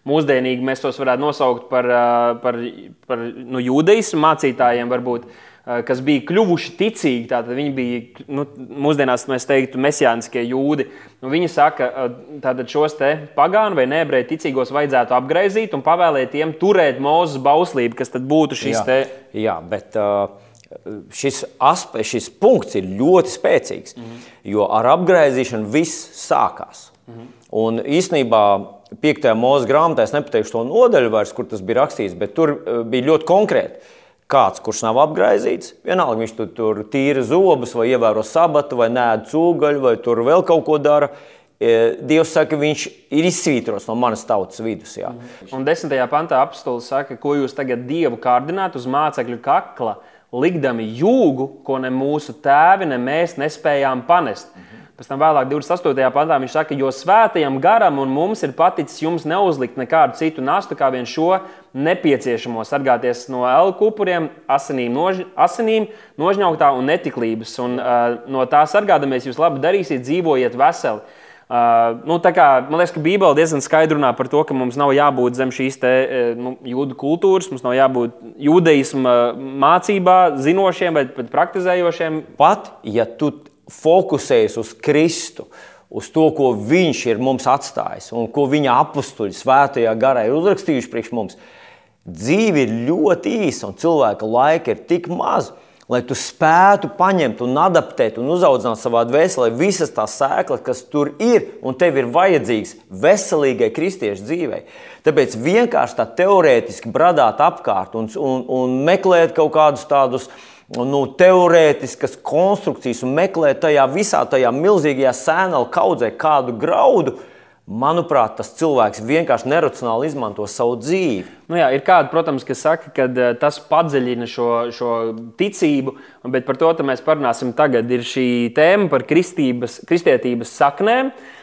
S1: mūsdienīgi mēs tos varētu nosaukt par, uh, par, par nu, jūdaismu mācītājiem. Varbūt. Eh, kas bija kļuvuši ticīgi. Tātad viņi bija, nu, mūsdienās mēs teiktu, mesijāniskie jūdi. Nu, viņi saka, ka eh, šos pagānu vai nebreju ticīgos vajadzētu apgraizīt un pavēlēt tiem turēt mūzes bauslību, kas tad būtu šis
S2: jā,
S1: te.
S2: Jā, bet uh, šis aspekts, šis punkts ir ļoti spēcīgs, mm -hmm. jo ar apgraizīšanu viss sākās. Mm -hmm. Un īsnībā 5. mūža grāmatā, es nepateikšu to nodaļu vairs, kur tas bija rakstīts, bet tur bija ļoti konkrēti Kāds, kurš nav apgaizīts, vienalga viņš tur, tur tīra zobus, vai ievēro sabatu, vai nē, cūgaļu, vai tur vēl kaut ko dara. E, Dievs saka, viņš ir izsvītros no manas tautas vidus. Jā.
S1: Un desmitajā pantā apstults saka, ko jūs tagad dievu kārdināt uz mācekļu kakla, likdami jūgu, ko ne mūsu tēvi, ne mēs nespējām panest. Pēc tam vēlāk, 28. pantā, viņš saka, jo svētajam garam un mums ir paticis jums neuzlikt nekādu citu nastu, kā vien šo nepieciešamo sargāties no elku upuriem, asinīm, nož, asinīm nožņauktā un netiklības. Un, uh, no tā sargādamies, jūs labi darīsiet, dzīvojiet veseli. Uh, nu, kā, man liekas, ka Bībele diezgan skaidri runā par to, ka mums nav jābūt zem šīs te, nu, jūdu kultūras, mums nav jābūt jūdeisma mācībā, zinošiem, bet, bet praktizējošiem.
S2: Pat ja tu fokusējas uz Kristu, uz to, ko Viņš ir mums atstājis un ko Viņa apstuļi svētajā garā ir uzrakstījuši priekš mums. Dzīve ir ļoti īsa un cilvēka laika ir tik maz, lai tu spētu paņemt un adaptēt un uzaudzināt savā dvēselē visas tās sēklas, kas tur ir un tev ir vajadzīgs veselīgai kristiešu dzīvei. Tāpēc vienkārši tā teorētiski bradāt apkārt un, un, un meklēt kaut kādus tādus nu, teorētiskas konstrukcijas un meklēt tajā visā tajā milzīgajā sēnela kaudzē kādu graudu. Manuprāt, tas cilvēks vienkārši neracionāli izmanto savu dzīvi.
S1: Nu jā, ir kādi, protams, kas saka, ka eh, tas padziļina šo, šo ticību, bet par to mēs parunāsim tagad. Ir šī tēma par kristietības saknēm. Uh,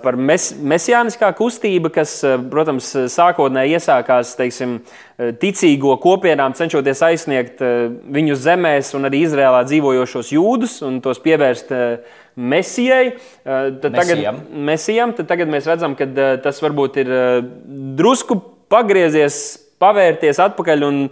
S1: par mes, mesijāniskā kustība, kas, protams, sākotnēji iesākās teiksim, ticīgo kopienām, cenšoties aizsniegt viņu zemēs un arī Izrēlā dzīvojošos jūdus un tos pievērst mesijai. Tad
S2: mesijam.
S1: tagad, mesijam, tad tagad mēs redzam, ka tas varbūt ir drusku pagriezies, pavērties atpakaļ un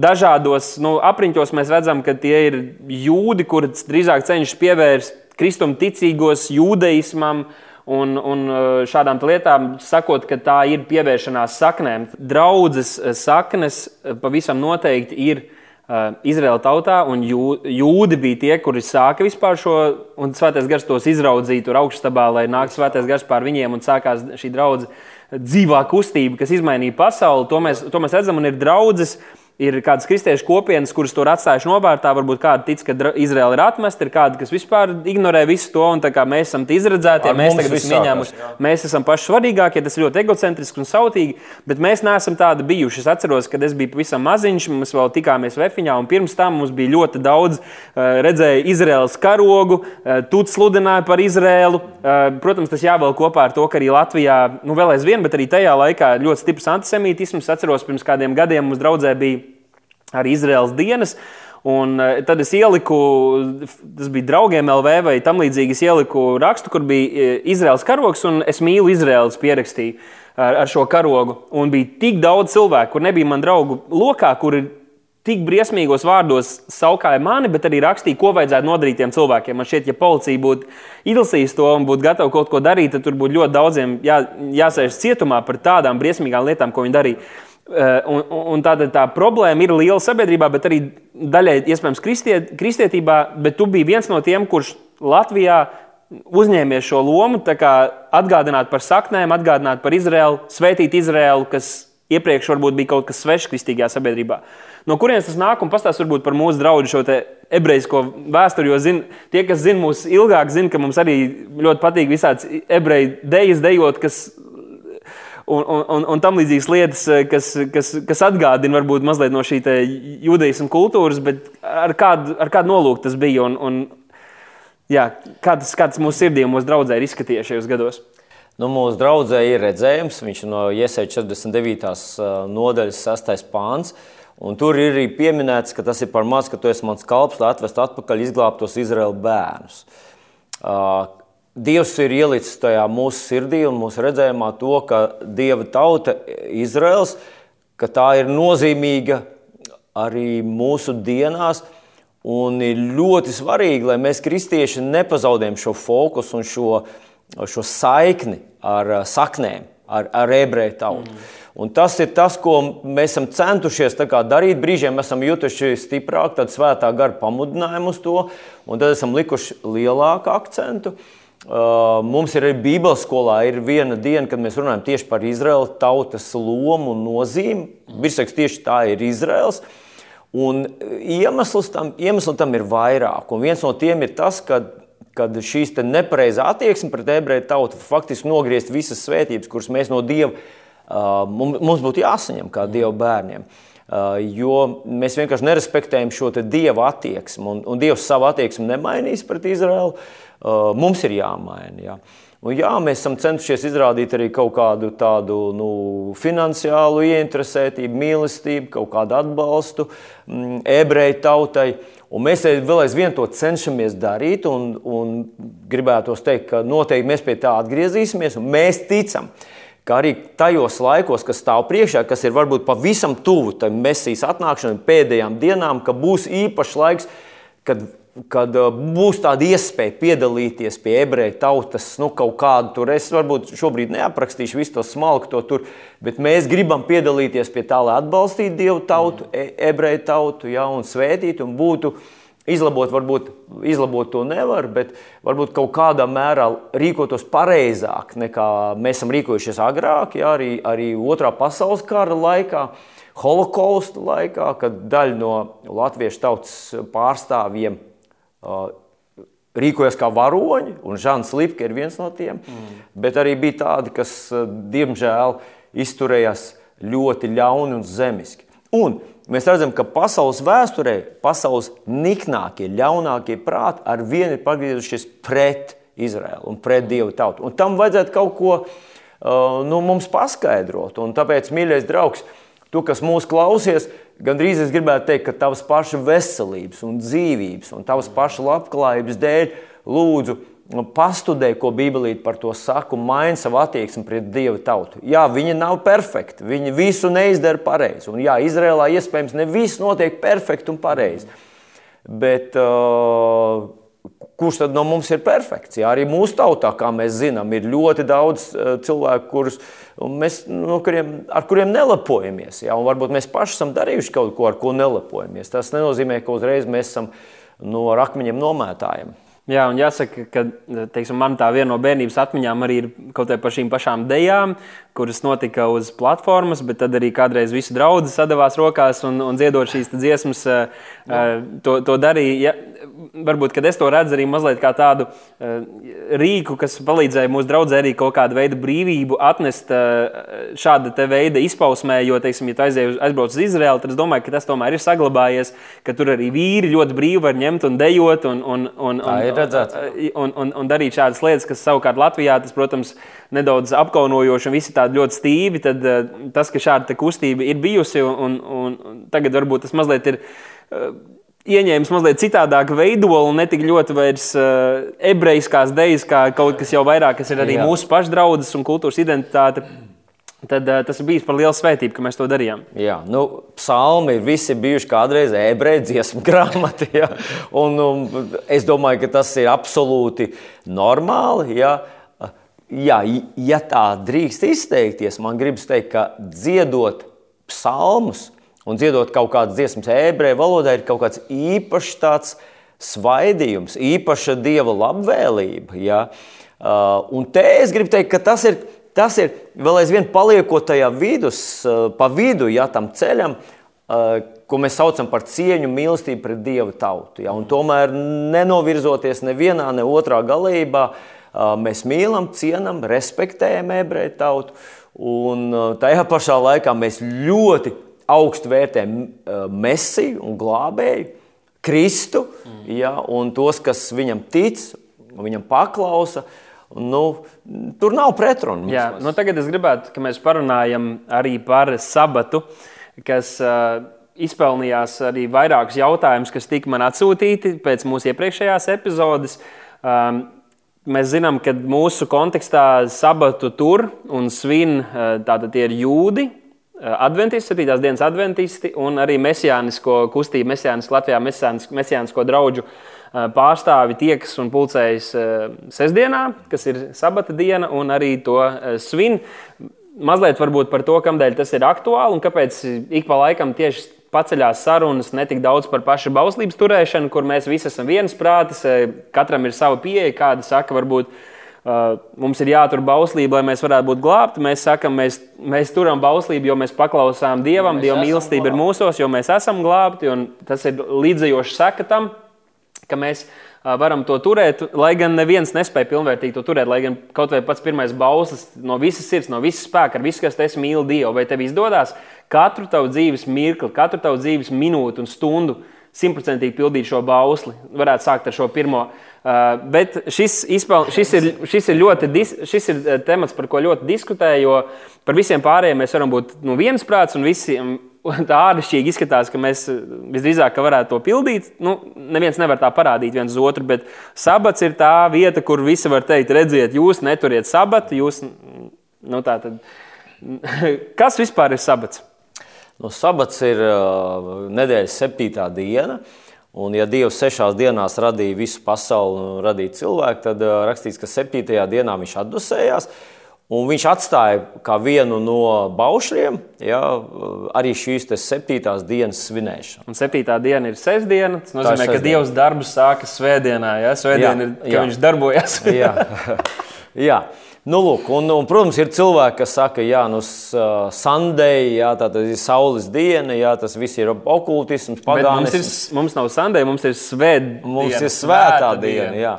S1: dažādos nu, apriņķos mēs redzam, ka tie ir jūdi, kuri drīzāk cenšas pievērst kristuma ticīgos jūdeismam. Un, un šādām lietām sakot, ka tā ir pievēršanās saknēm. Draudzes saknes pavisam noteikti ir uh, Izraēla tautā, un jū, jūdi bija tie, kuri sāka vispār šo, un svētais gars tos izraudzīja tur augšstabā, lai nāktu svētais gars pār viņiem, un sākās šī draudzene dzīvā kustība, kas izmainīja pasauli. To mēs, to mēs redzam, un ir draudzes, uh, ir kādas kristiešu kopienas, kuras to atstājuši novārtā. Varbūt kāda tic, ka Izraela ir atmesta, ir kāda, kas vispār ignorē visu to. Un, mēs esam izredzēti, ja mēs tagad esam ieņēmuši. Mēs esam paši svarīgākie, tas ir ļoti egocentriski un sautīgi, bet mēs neesam tādi bijuši. Es atceros, kad es biju pavisam maziņš, mēs vēl tikāmies Vefiņā, un pirms tam mums bija ļoti daudz uh, redzēju Izraels karogu, uh, tūts sludināja par Izraelu. Uh, protams, tas jāvēl kopā ar to, ka arī Latvijā, nu vēl aizvien, bet arī tajā laikā ļoti stiprs antisemītisms. Atceros, pirms kādiem gadiem mums draudzē bija arī Izraels dienas. Un eh, tad es ieliku, tas bija draugiem LV vai tam līdzīgi, es ieliku rakstu, kur bija eh, Izraels karogs, un es mīlu Izraels pierakstīju ar, ar šo karogu. Un bija tik daudz cilvēku, kur nebija man draugu lokā, kuri tik briesmīgos vārdos saukāja mani, bet arī rakstīja, ko vajadzētu nodarīt tiem cilvēkiem. Man šķiet, ja policija būtu izlasījusi to un būtu gatava kaut ko darīt, tad tur būtu ļoti daudziem jā, jāsēž cietumā par tādām briesmīgām lietām, ko viņi darīja. Eh, un, un tāda tā problēma ir liela sabiedrībā, bet arī daļai iespējams kristiet, kristietībā. Bet tu biji viens no tiem, kurš Latvijā uzņēmies šo lomu, atgādināt par saknēm, atgādināt par Izraēlu, svētīt Izraēlu, kas iepriekš varbūt bija kaut kas svešs kristīgajā sabiedrībā. No kurienes tas nāk un pastāst par mūsu draugu šo ebrejisko vēsturi, jo zin, tie, kas zina mūs ilgāk, zina, ka mums arī ļoti patīk visāds ebreju dejas dejot, kas un, un, un, tam līdzīgas lietas, eh, kas, kas, kas atgādina varbūt mazliet no šī judaisma kultūras, bet ar kādu, ar kādu nolūku tas bija un, un jā, kādas, kādas mūsu sirdī un mūsu draudzē ir izskatījies šajos gados.
S2: Nu, mūsu draudzē ir redzējums, viņš ir no Iesaistas 49. Eh, nodaļas 6. pāns. Un tur ir arī pieminēts, ka tas ir par maz, ka tu esi mans kalps, lai atvestu atpakaļ izglābtos Izraēlu bērnus. Uh, Dievs ir ielicis tajā mūsu sirdī un mūsu redzējumā to, ka Dieva tauta, Izraels, ka tā ir nozīmīga arī mūsu dienās. Un ir ļoti svarīgi, lai mēs, kristieši, nepazaudējam šo fokusu un šo, šo saikni ar saknēm, ar, ar ebreju tautu. Mm. Un tas ir tas, ko mēs esam centušies darīt. Brīžiem esam jutuši stiprāk, tad svētā gara pamudinājumu uz to, un tad esam likuši lielāku akcentu. Uh, Uh, mums ir arī Bībeles skolā ir viena diena, kad mēs runājam tieši par Izraēlas tautas lomu un nozīmi. Virsraksts tieši tā ir Izraels. Un iemesls tam, iemesls tam ir vairāk. Un viens no tiem ir tas, ka kad šīs nepareizā attieksme pret ebreju tautu faktiski nogriezt visas svētības, kuras mēs no Dieva uh, mums būtu jāsaņem kā Dieva bērniem. Uh, jo mēs vienkārši nerespektējam šo dieva attieksmi, un, un Dievs savu attieksmi nemainīs pret Izraēlu. Uh, mums ir jāmaina. Jā. Un jā, mēs esam centušies izrādīt arī kaut kādu tādu nu, finansiālu ieinteresētību, mīlestību, kaut kādu atbalstu mm, ebreju tautai. Un mēs vēl aizvien to cenšamies darīt, un, un gribētu teikt, ka noteikti mēs pie tā atgriezīsimies. Mēs ticam, ka arī tajos laikos, kas stāv priekšā, kas ir varbūt pavisam tuvu tam mesijas atnākšanai, pēdējām dienām, ka būs īpašs laiks, kad kad uh, būs tāda iespēja piedalīties pie ebreju tautas, nu, kaut kādu tur. Es varbūt šobrīd neaprakstīšu visu to smalku to tur, bet mēs gribam piedalīties pie tā, lai atbalstītu Dievu tautu, e ebreju tautu, ja, un svētīt, un būtu izlabot, varbūt izlabot to nevar, bet varbūt kaut kādā mērā rīkotos pareizāk nekā mēs esam rīkojušies agrāk, ja, arī, arī otrā pasaules kara laikā. Holokausta laikā, kad daļa no latviešu tautas pārstāvjiem rīkojas kā varoņi, un Žants Lipke ir viens no tiem. Mm. Bet arī bija tādi, kas, diemžēl, izturējās ļoti ļauni un zemiski. Un mēs redzam, ka pasaules vēsturē pasaules niknākie, ļaunākie prāti ar vienu ir pagriezušies pret Izraēlu un pret Dievu tautu. Un tam vajadzētu kaut ko uh, nu, mums paskaidrot. Un tāpēc, mīļais draugs, tu, kas mūs klausies, Gandrīz es gribētu teikt, ka tavas paša veselības, un dzīvības un tavas paša labklājības dēļ lūdzu pastudē, ko Bībelīte par to saka, un maina savu attieksmi pret Dieva tautu. Jā, viņi nav perfekti, viņi visu neizdara pareizi. Un jā, Izrēlā iespējams ne viss notiek perfekti un pareizi. Bet uh, kurš tad no mums ir perfekts? Jā, arī mūsu tautā, kā mēs zinām, ir ļoti daudz uh, cilvēku, kurus mēs, no kuriem, ar kuriem nelepojamies. Un varbūt mēs paši esam darījuši kaut ko, ar ko nelepojamies. Tas nenozīmē, ka uzreiz mēs esam no akmeņiem nomētājiem.
S1: Jā, un jāsaka, ka teiksim, man tā viena no bērnības atmiņām arī ir kaut kā par šīm pašām dejām, kuras notika uz platformas, bet tad arī kādreiz visi draugi sadavās rokās un, un dziedot šīs dziesmas, no. to, to darīja. Ja, varbūt es to redzu arī mazliet kā tādu rīku, kas palīdzēja mūsu draugiem arī kaut kādu veidu brīvību atnest šāda veida izpausmē. Jo, teiksim, ja tu aizej, aizbrauc uz Izraelu, tad es domāju, ka tas tomēr ir saglabājies, ka tur arī vīri ļoti brīvi var ņemt un dejot un, un, un, un, un, un, un darīt šādas lietas, kas savukārt Latvijā tas, protams, nedaudz apkaunojoši un visi tādi ļoti stīvi. Tad tas, ka šāda kustība ir bijusi un, un, un tagad varbūt tas mazliet ir ieņēmis mazliet citādāku veidolu, ne tik ļoti vairs uh, ebrejiskās idejas, kā kaut kas jau vairāk, kas ir arī Jā. mūsu pašu draudzes un kultūras identitāte. Tad uh, tas ir bijis par lielu svētību, ka mēs to darījām.
S2: Jā, nu, psalmi ir visi bijuši kādreiz ebreju dziesmu grāmati. Ja? Un, um, es domāju, ka tas ir absolūti normāli. Ja? Jā, ja tā drīkst izteikties, man gribas teikt, ka dziedot psalmus, un dziedot kaut kādas dziesmas ebreju valodā, ir kaut kāds īpašs tāds svaidījums, īpaša dieva labvēlība. Ja? Uh, un te es gribu teikt, ka tas ir, tas ir vēl aizvien paliekot tajā vidus, uh, pa vidu ja, tam ceļam, uh, ko mēs saucam par cieņu, mīlestību pret dievu tautu. Ja? Tomēr nenovirzoties nevienā, ne otrā galībā, uh, mēs mīlam, cienam, respektējam ebreju tautu. Un uh, tajā pašā laikā mēs ļoti augstu vērtē Mēsiju un glābēju, Kristu, mm. ja, un tos, kas viņam tic, viņam paklausa. Nu, tur nav pretrunu.
S1: Jā, nu tagad es gribētu, lai mēs parunājam arī par sabatu, kas uh, izpelnījās arī vairākus jautājumus, kas tika man atsūtīti pēc mūsu iepriekšējās epizodes. Um, Mēs zinām, ka mūsu kontekstā sabatu tur un svin tātad ir jūdi, adventisti, 7. dienas adventisti un arī mesijānisko kustību, mesijānisko Latvijā, mesijānisko, draugu eh, pārstāvi tiekas un pulcējas eh, sestdienā, kas ir sabata diena, un arī to svin. Mazliet varbūt par to, kādēļ tas ir aktuāli un kāpēc ik pa laikam tieši paceļās sarunas ne tik daudz par pašu bauslības turēšanu, kur mēs visi esam viensprātis, katram ir sava pieeja, kāda saka, varbūt Uh, mums ir jātur bauslība, lai mēs varētu būt glābti. Mēs sakām, mēs, mēs turam bauslību, jo mēs paklausām Dievam, Dieva mīlestība ir mūsos, jo mēs esam glābti. Tas ir līdzējoši saka tam, ka mēs varam to turēt, lai gan neviens nespēja pilnvērtīgi to turēt. Lai gan kaut vai pats pirmais bauslis no visas sirds, no visas spēka, ar visu, kas es mīlu Dievu, vai tev izdodas katru tavu dzīves mirkli, katru tavu dzīves minūti un stundu simtprocentīgi pildīt šo bausli. Varētu sākt ar šo pirmo. Uh, bet šis, izpel, šis, ir, šis ir ļoti dis, šis ir temats, par ko ļoti diskutēju, jo par visiem pārējiem mēs varam būt nu, viensprāts un visiem tā āršķirīgi izskatās, ka mēs uh, visdrīzāk ka varētu to pildīt. Nu, neviens nevar tā parādīt viens otru, bet sabats ir tā vieta, kur visi var teikt, redziet, jūs neturiet sabatu. Jūs, nu, tad, kas vispār ir sabats?
S2: No sabats ir uh, nedēļas septītā diena. Un, ja Dievs sešās dienās radīja visu pasauli un radīja cilvēku, tad uh, rakstīts, ka septītajā dienā viņš atdusējās. Un viņš atstāja kā vienu no baušļiem ja, arī šīs septītās dienas svinēšanu.
S1: Un septītā diena ir sestdiena. Tas nozīmē, ka Dievs darbu sākas svētdienā. Ja? Svētdiena jā, ir, ka jā. viņš darbojas.
S2: jā. jā. Nu, lūk, un, un, protams, ir cilvēki, kas saka, ka nu, uh, Sunday, jā, tā ir saules diena, jā, tas viss ir okultisms,
S1: pagānisms. Mums, ir, mums nav Sunday, mums ir svētdiena.
S2: Mums ir svētā diena, diena jā.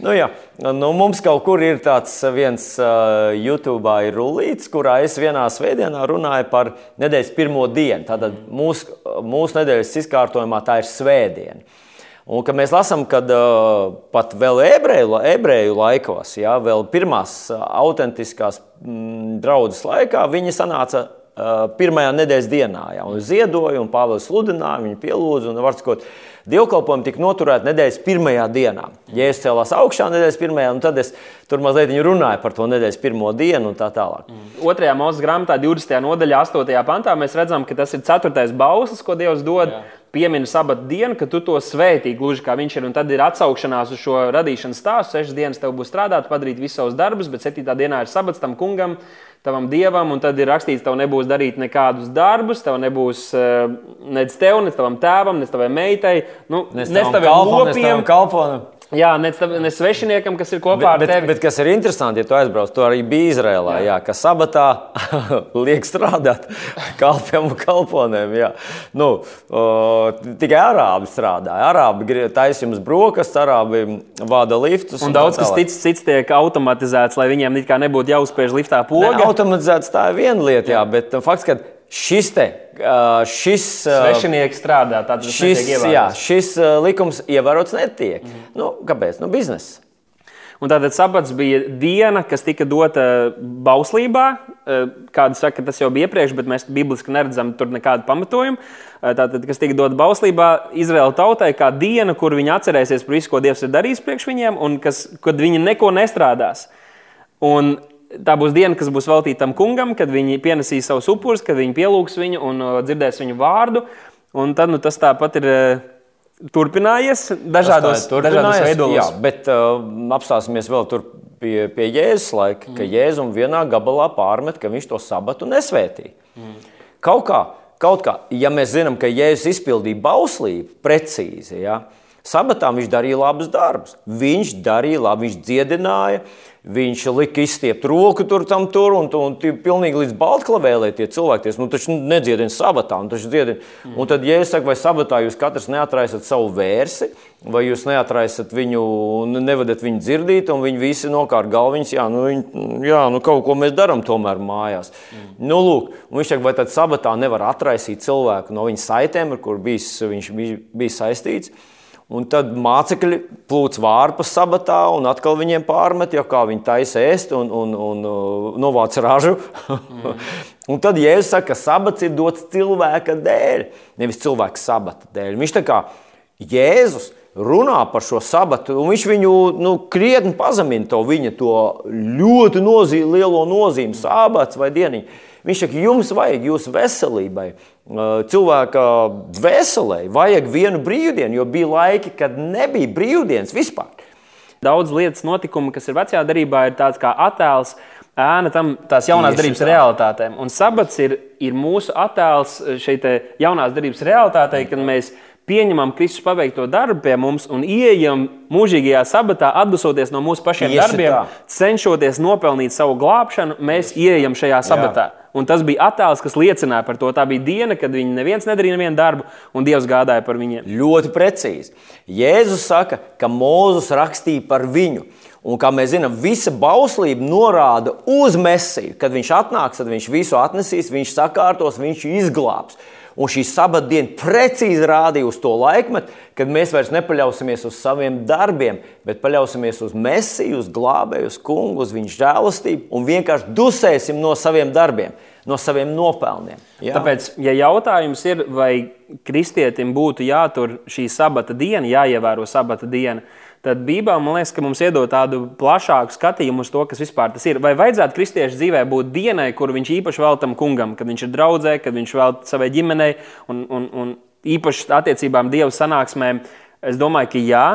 S2: Nu, jā. Nu, mums kaut kur ir tāds viens uh, YouTube rullīts, kurā es vienā svētdienā runāju par nedēļas pirmo dienu. Tātad mūsu mūs nedēļas izkārtojumā tā ir svētdiena. Un kad mēs lasām, ka uh, pat vēl ebreju, ebreju laikos, ja, vēl pirmās autentiskās mm, draudzes laikā, viņi sanāca pirmajā nedēļas dienā. Jā, un ziedoja, un Pāvils sludināja, viņu pielūdza un var sakot. Dievkalpojumi tika noturēti nedēļas pirmajā dienā. Ja es cēlās augšā nedēļas pirmajā, tad es tur mazliet runāju par to nedēļas pirmo dienu un tā tālāk.
S1: Mm. Otrajā mūža grāmatā, 20. nodaļā, 8. pantā, mēs redzam, ka tas ir ceturtais bauslis, ko Dievs dod. Jā piemini sabata dienu, ka tu to svētī, gluži kā viņš ir. Un tad ir atsaukšanās uz šo radīšanas stāstu. Sešas dienas tev būs strādāt, padarīt visus savus darbus, bet septītā dienā ir sabats tam kungam, tavam dievam. Un tad ir rakstīts, tev nebūs darīt nekādus darbus, tev nebūs uh, nec tev, nec tavam tēvam, nec tavai meitai,
S2: nu, nec taviem lopiem.
S1: Jā, ne, ne svešiniekam, kas ir kopā
S2: bet,
S1: ar tevi.
S2: Bet, bet kas ir interesanti, ja tu aizbrauc, to arī bija Izrēlā, jā. Jā, ka sabatā liek strādāt kalpiem un kalponēm. Jā. Nu, o, tikai arābi strādāja. Arābi taisa jums brokastis, arābi vada liftus.
S1: Un, un daudz kas cits, cits tiek automatizēts, lai viņiem nebūtu jāuzspiež liftā poga.
S2: Ne, automatizēts tā ir viena lieta, jā, bet fakts, ka šis te. Šis,
S1: Svešinieks strādā, tad
S2: šis, jā, šis likums ievērots netiek. Mm -hmm. nu, kāpēc? Nu, biznesa.
S1: Un tātad sabats bija diena, kas tika dota bauslībā. Kāda saka, tas jau bija iepriekš, bet mēs bibliski neredzam tur nekādu pamatojumu. Tātad, kas tika dota bauslībā Izraēla tautai, kā diena, kur viņi atcerēsies par visu, ko Dievs ir darījis priekš viņiem, un kas, kad viņi neko nestrādās. Un tā būs diena, kas būs veltīta tam kungam, kad viņi pienesīs savus upurus, kad viņi pielūgs viņu un uh, dzirdēs viņu vārdu. Un tad nu, tas tāpat ir uh, turpinājies dažādos, dažādos veidos. Jā,
S2: bet uh, apstāsimies vēl tur pie, pie Jēzus laika, mm. ka Jēzus vienā gabalā pārmet, ka viņš to sabatu nesvētīja. Mm. Kaut kā, kaut kā, ja mēs zinām, ka Jēzus izpildīja bauslību precīzi, ja, sabatā viņš darīja labus darbus. Viņš darīja labi, viņš dziedināja, Viņš lika izstiept roku tur, tam tur, un, un, un pilnīgi līdz baltklavēlē tie cilvēki. Nu, taču nedziedina sabatā, un, dziedina. Mm. un tad, ja es saku, vai sabatā jūs katrs neatraisat savu vērsi, vai jūs neatraisat viņu, nevadat viņu dzirdīt, un viņi visi nokārt galviņas, jā, nu, viņi, jā, nu kaut ko mēs darām tomēr mājās. Mm. Nu, lūk, viņš saka, vai tad sabatā nevar atraisīt cilvēku no viņa saitēm, ar kur bijis, viņš bija, bija saistīts. Un tad mācekļi plūc vārpas sabatā un atkal viņiem pārmet, ja kā viņi taisa ēst un, un, un, un uh, novāc ražu. Mm. un tad Jēzus saka, ka sabats ir dots cilvēka dēļ, nevis cilvēka sabata dēļ. Viņš tā kā Jēzus runā par šo sabatu, un viņš viņu nu, krietni pazemina to viņa to ļoti nozīm, lielo nozīmi, sabats vai dieniņu. Viņš saka, jums vajag jūsu veselībai, cilvēka dvēselē, vajag vienu brīvdienu, jo bija laiki, kad nebija brīvdienas vispār.
S1: Daudz lietas, notikumu, kas ir vecajā darbā, ir tāds kā attēls. Ēna tam tās jaunās darbības tā. realitātēm. Un sabats ir, ir mūsu attēls šeit jaunās darbības realitātei, kad mēs pieņemam Kristus paveikto darbu pie mums un ieejam mūžīgajā sabatā, atdusoties no mūsu pašiem Tieši darbiem, tā. cenšoties nopelnīt savu glābšanu, mēs ieejam šajā sabatā. Jā. Un tas bija attēls, kas liecināja par to. Tā bija diena, kad viņi neviens nedarīja nevienu darbu, un Dievs gādāja par viņiem.
S2: Ļoti precīzi. Jēzus saka, ka Mūzus rakstīja par viņu. Un kā mēs zinām, visa bauslība norāda uz Mēsiju. Kad viņš atnāks, tad viņš visu atnesīs, viņš sakārtos, viņš izglābs. Un šī sabata precīzi rādīja uz to laikmetu, kad mēs vairs nepaļausimies uz saviem darbiem, bet paļausimies uz Mēsiju, uz glābēju, uz kungu, uz viņa žēlastību un vienkārši dusēsim no saviem darbiem, no saviem nopelniem.
S1: Jā. Tāpēc, ja jautājums ir, vai kristietim būtu jātur šī sabata diena, jāievēro sabata diena, tad Bībelē man liekas, ka mums iedod tādu plašāku skatījumu uz to, kas vispār tas ir. Vai vajadzētu kristiešu dzīvē būt dienai, kur viņš īpaši vēl tam kungam, kad viņš ir draudzē, kad viņš vēl savai ģimenei un, un, un īpaši attiecībām Dieva sanāksmēm? Es domāju, ka jā.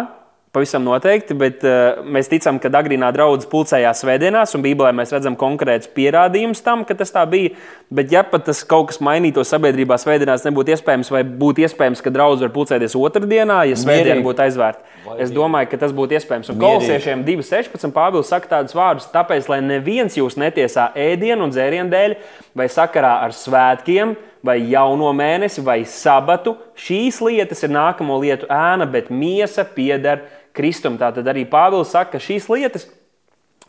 S1: Pavisam noteikti, bet uh, mēs ticam, ka agrīnā draudzene pulcējās svētdienās, un Bībelē mēs redzam konkrētus pierādījumus tam, ka tas tā bija. Bet, ja pat tas kaut kas mainītos sabiedrībā, svētdienās nebūtu iespējams, vai būtu iespējams, ka draudzene var pulcēties otrdienā, ja svētdiena būtu aizvērta. Es domāju, ka tas būtu iespējams. Un kolosiešiem 2,16 Pāvils saka tādus vārdus, tāpēc, lai neviens jūs netiesā ēdienu un dzērienu dēļ, vai sakarā ar svētkiem, vai jauno mēnesi, vai sabatu, šīs lietas ir nākamo lietu ēna, bet miesa pieder Kristum. Tātad arī Pāvils saka, ka šīs lietas,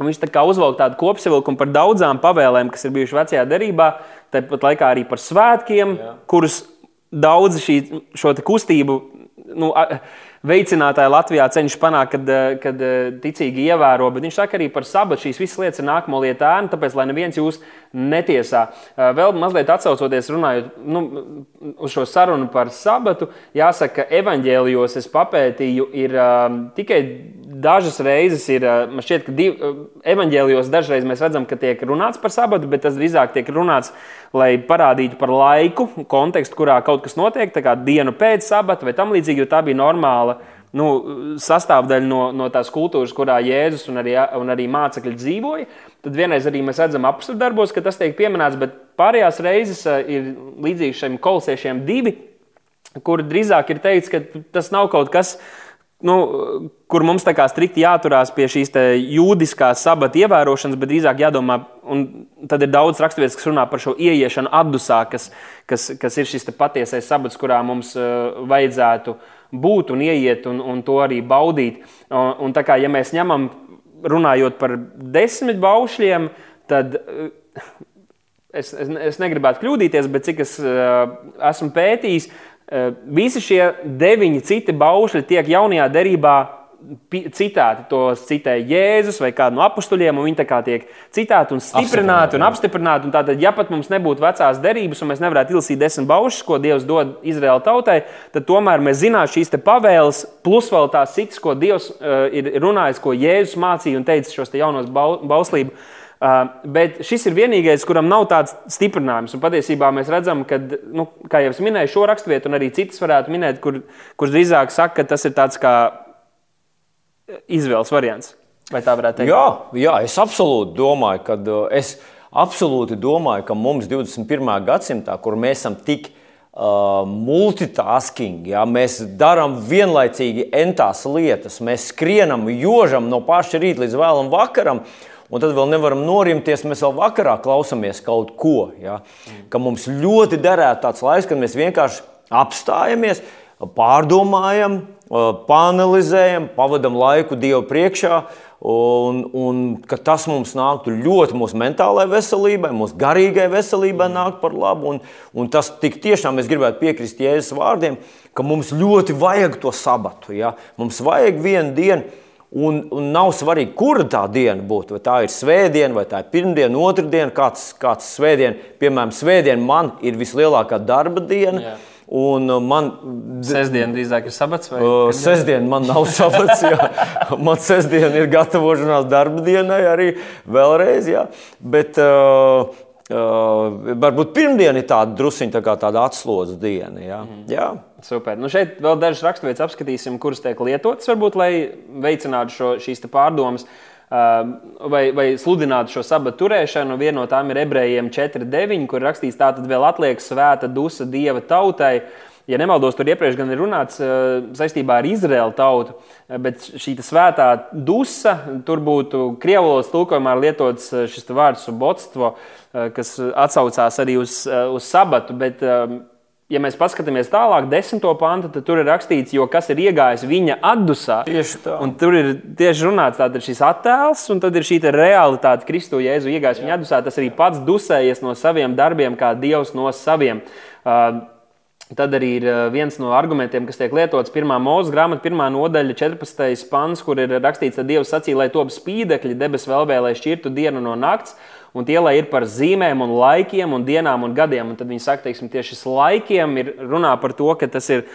S1: viņš tā kā uzvelk tādu kopsavilkumu par daudzām pavēlēm, kas ir bijušas vecajā derībā, tāpat laikā arī par svētkiem, Jā. kurus daudzi šī, šo kustību nu, veicinātāji Latvijā cenšas panākt, kad, eh, kad eh, ticīgi ievēro, bet viņš saka arī par sabatu. Šīs visas lietas ir nākamo lietu ēna, tāpēc lai neviens jūs netiesā. Eh, vēl mazliet atcaucoties, runājot nu, uz šo sarunu par sabatu, jāsaka, ka evaņģēlijos es papētīju, ir um, tikai dažas reizes, ir, man šķiet, ka div, evaņģēlijos dažreiz mēs redzam, ka tiek runāts par sabatu, bet tas drīzāk tiek runāts, lai parādītu par laiku, kontekstu, kurā kaut kas notiek, tā kā dienu pēc sabata vai tam līdzīgi, jo tā bija normāla nu, sastāvdaļa no, no tās kultūras, kurā Jēzus un arī, un arī mācekļi dzīvoja. Tad vienreiz arī mēs redzam apakstu darbos, ka tas tiek pieminēts, bet pārējās reizes eh, ir līdzīgi šiem kolosiešiem divi, kur drīzāk ir teikts, ka tas nav kaut kas. Nu, kur mums tā kā strikti jāturās pie šīs jūdiskās sabata ievērošanas, bet drīzāk jādomā, un tad ir daudz raksturvietas, kas runā par šo ieiešanu atdusā, kas, kas, kas ir šis patiesais sabats, kurā mums uh, vajadzētu uh, būt un ieiet un, un to arī baudīt. Un, un tā kā ja mēs ņemam, runājot par desmit baušļiem, tad eh, es, es, es negribētu kļūdīties, bet cik es uh, esmu pētījis, uh, visi šie deviņi citi baušļi tiek jaunajā derībā citāti, tos citē Jēzus vai kādu no apstuļiem, un viņi tā kā tiek citāti un stiprināti un apstiprināti. Un tātad, ja pat mums nebūtu vecās derības, un mēs nevarētu ilsīt desmit baušas, ko Dievs dod Izraēla tautai, tad tomēr mēs zinām šīs pavēles, plus vēl tās citas, ko Dievs uh, ir runājis, ko Jēzus mācīja un teica šos te jaunos bauslību. Uh, bet šis ir vienīgais, kuram nav tāds stiprinājums. Un patiesībā mēs redzam, ka, nu, kā jau minēju, šo raksturvietu, un arī citas varētu minēt, kur, kurš drīzāk saka, ka tas ir tāds kā izvēles variants. Vai tā varētu teikt?
S2: Jā, jā es absolūti domāju, ka, uh, es absolūti domāju, ka mums 21. gadsimtā, kur mēs esam tik uh, multitasking, ja, mēs darām vienlaicīgi entās lietas, mēs skrienam, jožam no paša rīta līdz vēlam vakaram. Un tad vēl nevaram norimties. Mēs vēl vakarā klausāmies kaut ko. Ja? Ka mums ļoti derētu tāds laiks, kad mēs vienkārši apstājamies, pārdomājam, panelizējam, pavadām laiku Dievu priekšā. Un, un tas mums nāktu ļoti mūsu mentālajai veselībai, mūsu garīgai veselībai nāk par labu. Un, un tas tik tiešām es gribētu piekrist Jēzus vārdiem, ka mums ļoti vajag to sabatu. Ja? Mums vajag vienu dienu, un, un nav svarīgi, kura tā diena būtu. Vai tā ir svētdiena, vai tā ir pirmdiena, otrdiena, kāds, kāds svētdiena. Piemēram, svētdiena man ir vislielākā darba diena. Yeah Un uh, man
S1: sestdiena drīzāk ir sabats. Vai?
S2: Uh, sestdiena man nav sabats. Jā. Man sestdiena ir gatavošanās darba dienai arī vēlreiz. Jā. Bet, uh, Uh, varbūt pirmdiena ir tāda druskuļa tā tāda atslodzīta diena. Jā. Mm. jā.
S1: Super. Nu šeit vēl dažas raksturvietas apskatīsim, kuras tiek lietotas, varbūt, lai veicinātu šo, šīs pārdomas. Uh, vai, vai sludināt šo sabatu turēšanu. Viena no tām ir ebrejiem 4.9, kur rakstīts, tā tad vēl atliek svēta dusa dieva tautai. Ja nemaldos, tur iepriekš gan ir runāts saistībā ar Izraēlu tautu, bet šī svētā dusa, tur būtu krievu valodas tulkojumā lietots šis vārds subotstvo, kas atsaucās arī uz, uz sabatu. Bet, ja mēs paskatāmies tālāk, desmito pantu, tad tur ir rakstīts, jo kas ir iegājis viņa atdusā.
S2: Tieši tā.
S1: Un tur ir tieši runāts, tātad šis attēls, un tad ir šī realitāte, Kristu Jēzu iegājis viņa atdusā. Tas arī pats dusējies no saviem darbiem, kā Dievs no saviem. Uh, Tad arī ir uh, viens no argumentiem, kas tiek lietots pirmā mūža grāmatā, pirmā nodaļa, 14. pants, kur ir rakstīts, ka Dievs sacīja, lai top spīdekļi debesu vēlbē, lai šķirtu dienu no nakts un tie lai ir par zīmēm, un laikiem, un dienām un gadiem. Un tad viņi saka, teiksim, tieši šis laikiem ir runā par to, ka tas ir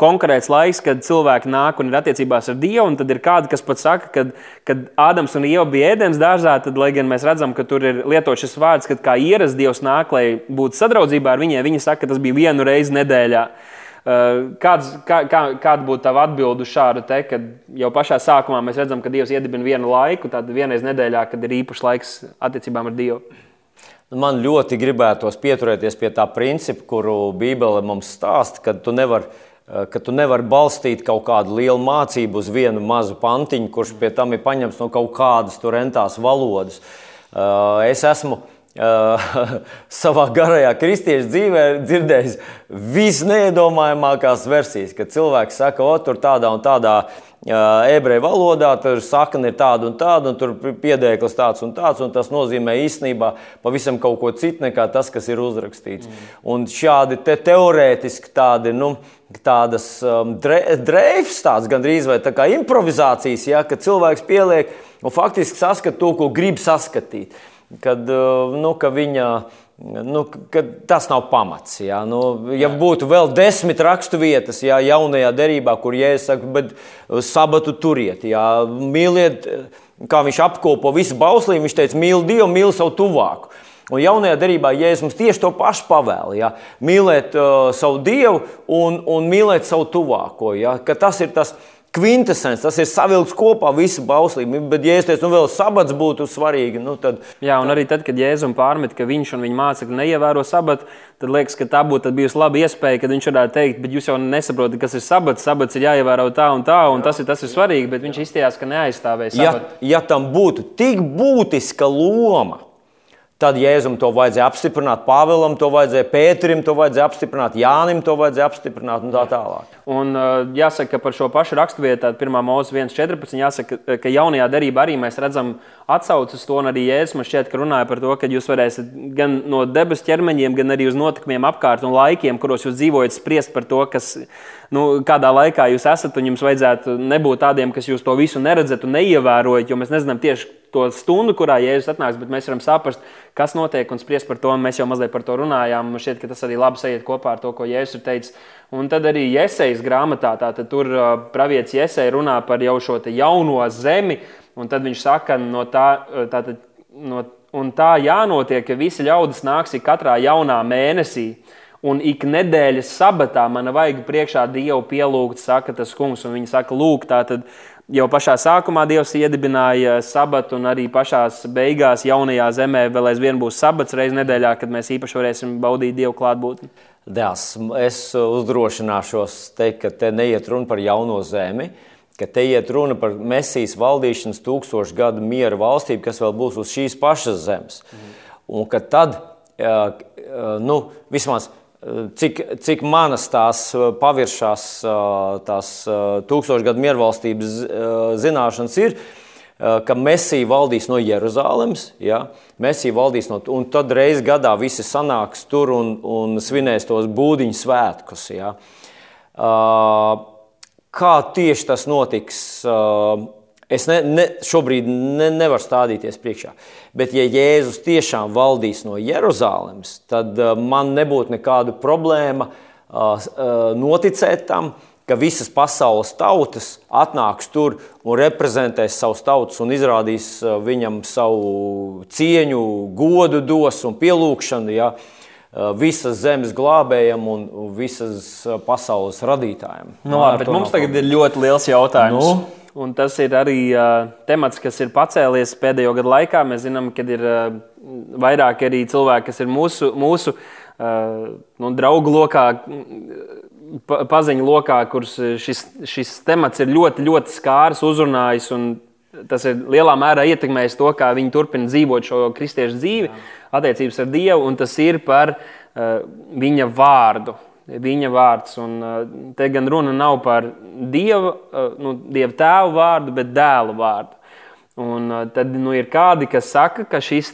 S1: konkrēts laiks, kad cilvēki nāk un ir attiecībās ar Dievu. Tad ir kādi, kas pat saka, ka, kad Ādams un Ieva bija ēdienas dārzā, tad, lai gan mēs redzam, ka tur ir lietots šis vārds, kad kā ierasts Dievs nāk, lai būtu sadraudzībā ar viņiem, viņi saka, ka tas bija vienu reizi nedēļā. Eh, kāds, kā, kā, kāda būtu tava atbilde uz šādu te, kad jau pašā sākumā mēs redzam, ka Dievs iedibina vienu laiku, tad vienreiz nedēļā, kad ir īpašs laiks attiecībām ar Dievu?
S2: Man ļoti gribētos pieturēties pie tā principa, kuru Bībele mums stāsta, ka tu nevari eh, ka tu nevari balstīt kaut kādu lielu mācību uz vienu mazu pantiņu, kurš pie tam ir paņemts no kaut kādas tur rentās valodas. Eh, es esmu uh, savā garajā kristiešu dzīvē dzirdējis visneiedomājamākās versijas, kad cilvēks saka, o, tur tādā un tādā ebreju valodā, tur sakne ir tāda un tāda, un tur piedēklis tāds un tāds, un tas nozīmē īstenībā pavisam kaut ko citu nekā tas, kas ir uzrakstīts. Mm. Un šādi te teorētiski tādi, nu, tādas um, dreifs, tāds gandrīz vai tā kā improvizācijas, ja, kad cilvēks pieliek un faktiski saskat to, ko grib saskatīt. Kad, uh, nu, ka viņa Nu, tas nav pamats. Jā. Nu, ja būtu vēl desmit rakstu vietas, jā, jaunajā derībā, kur jēzus saka, bet sabatu turiet, jā, mīliet, kā viņš apkopo visu bauslību, viņš teica, mīli Dievu, mīli savu tuvāku. Un jaunajā darbā Jēzus mums tieši to pašu pavēl. Ja? Mīlēt uh, savu Dievu un, un mīlēt savu tuvāko. Ja? Ka tas ir tas, kas kvintessence, tas ir savilkts kopā visu bauslību. Bet, ja es teicu, nu vēl sabats būtu svarīgi, nu tad.
S1: Jā, un arī tad, kad Jēzus pārmet, ka viņš un viņa mācekļi neievēro sabatu, tad liekas, ka tā būtu bijusi laba iespēja, kad viņš varētu teikt, bet jūs jau nesaprotat, kas ir sabats. Sabats ir jāievēro tā un tā, un tas ir, tas ir svarīgi, bet viņš izstājās, ka neaizstāvēs.
S2: Ja, ja tam būtu tik būtiska loma, Tad Jēzum to vajadzēja apstiprināt, Pāvēlam to vajadzēja, Pēterim to vajadzēja apstiprināt, Jānim to vajadzēja apstiprināt un tā tālāk.
S1: Un uh, jāsaka, ka par šo pašu raksturvietu, 1. mūzika 1.14. jāsaka, ka jaunajā darbā arī mēs redzam atsauces to, un arī Jēzus man šķiet, ka runāja par to, ka jūs varēsiet gan no debesu ķermeņiem, gan arī uz notikumiem apkārt un laikiem, kuros jūs dzīvojat, spriest par to, kas, nu, kādā laikā jūs esat, un jums vajadzētu nebūt tādiem, kas jūs to visu neredzat un neievērojat, jo mēs nezinām tieši to stundu, kurā Jēzus atnāks, bet mēs varam saprast, kas notiek un spriest par to. Mēs jau mazliet par to runājām. Man šķiet, ka tas arī labi sajiet kopā ar to, ko Jēzus ir teicis. Un tad arī Iesejas grāmatā, tātad tur uh, pravietis Ieseja runā par jau šo jauno zemi, un tad viņš saka, no tā, uh, tātad, no, un tā jānotiek, ka visi ļaudis nāks katrā jaunā mēnesī. Un ik nedēļas sabatā man vajag priekšā Dievu pielūgt, saka tas kungs. Un viņi saka, lūk, tā tad jau pašā sākumā Dievs iedibināja sabatu, un arī pašā beigās jaunajā zemē vēl aizvien būs sabats reizes nedēļā, kad mēs īpaši varēsim baudīt Dievu klātbūtni.
S2: Dēls, es uzdrošināšos teikt, ka te neiet runa par jauno zemi, ka te iet runa par Mēsīs valdīšanas tūkstošu gadu miera valstību, kas vēl būs uz šīs pašas zemes. Mhm. Un ka tad, nu, vismaz cik, cik manas tās paviršās tās tūkstošgadu miervalstības zināšanas ir, ka Mēsija valdīs no Jeruzalemes, ja? Mēsija valdīs no, un tad reiz gadā visi sanāks tur un, un svinēs tos būdiņu svētkus. Ja? Kā tieši tas notiks? Es ne, ne, šobrīd ne, nevaru stādīties priekšā. Bet, ja Jēzus tiešām valdīs no Jeruzalemes, tad uh, man nebūtu nekādu problēmu uh, uh, noticēt tam, ka visas pasaules tautas atnāks tur un reprezentēs savus tautas un izrādīs viņam savu cieņu, godu, dos un pielūgšanu. Ja? Visas zemes glābējam un visas pasaules radītājiem.
S1: Nu, labi, bet mums tagad ir ļoti liels jautājums. Nu? Un tas ir arī uh, temats, kas ir pacēlies pēdējo gadu laikā. Mēs zinām, ka ir uh, vairāk arī cilvēki, kas ir mūsu, mūsu uh, nu, draugu lokā, pa, paziņu lokā, kurus šis, šis temats ir ļoti, ļoti skārs, uzrunājis. Tas ir lielā mērā ietekmējis to, kā viņi turpina dzīvot šo kristiešu dzīvi, attiecības ar Dievu, un tas ir par uh, viņa vārdu viņa vārds. Un uh, te gan runa nav par dieva, uh, nu, dieva tēva vārdu, bet dēla vārdu. Un uh, tad nu, ir kādi, kas saka, ka šis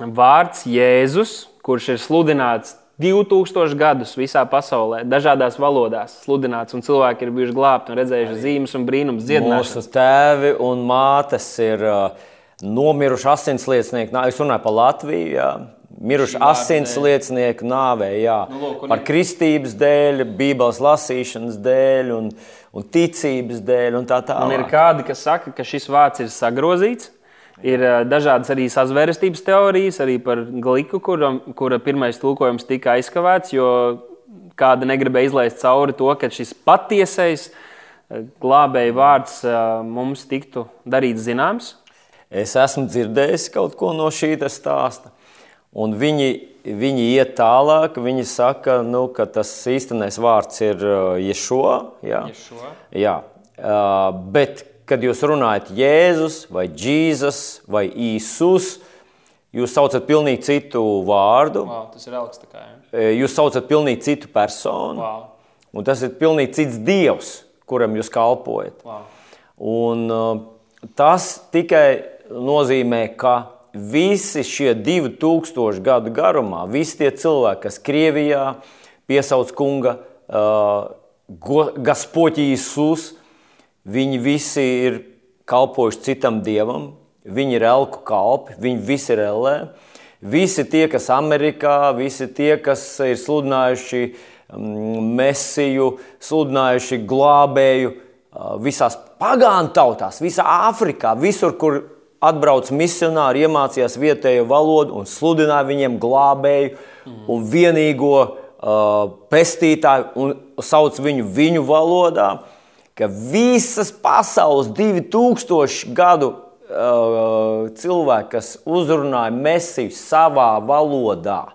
S1: vārds Jēzus, kurš ir sludināts 2000 gadus visā pasaulē, dažādās valodās sludināts, un cilvēki ir bijuši glābti un redzējuši zīmes un brīnumus dziedināšanas.
S2: Mūsu tēvi un mātes ir uh, nomiruši asinsliecinieki. Es runāju par Latviju. Jā miruši asins liecinieku nāvē, jā, nu, lūk, par kristības dēļ, bībeles lasīšanas dēļ un, un ticības dēļ un tā tālāk.
S1: Un ir kādi, kas saka, ka šis vārds ir sagrozīts. Ir dažādas arī sazvērestības teorijas, arī par gliku, kura, kura pirmais tulkojums tika aizkavēts, jo kāda negribēja izlaist cauri to, ka šis patiesais glābēja vārds mums tiktu darīts zināms.
S2: Es esmu dzirdējis kaut ko no šī stāsta. Un viņi, viņi iet tālāk, viņi saka, nu, ka tas īstenais vārds ir Ješo. Jā. Ješo. jā. Uh, bet, kad jūs runājat Jēzus vai Jēzus vai Īsus, Jūs saucat pilnīgi citu vārdu,
S1: Wow, tas ir augsts.
S2: E, jūs saucat pilnīgi citu personu,
S1: wow.
S2: un tas ir pilnīgi cits dievs, kuram jūs kalpojat.
S1: Wow.
S2: Un, uh, tas tikai nozīmē, ka visi šie 2000 gadu garumā, visi tie cilvēki, kas Krievijā piesauc kunga uh, Gospod Jēzus, viņi visi ir kalpojuši citam dievam, Viņi ir elku kalpi, viņi visi ir ellē. Visi tie, kas Amerikā, visi tie, kas ir sludinājuši mm, mesiju, sludinājuši glābēju visās pagānu tautās, visā Āfrikā, visur, kur atbrauc misionāri, iemācījās vietējo valodu un sludināja viņiem glābēju un vienīgo uh, pestītāju un sauc viņu viņu valodā, ka visas pasaules 2000 gadu Uh, cilvēki, kas uzrunāja mesiju savā valodā,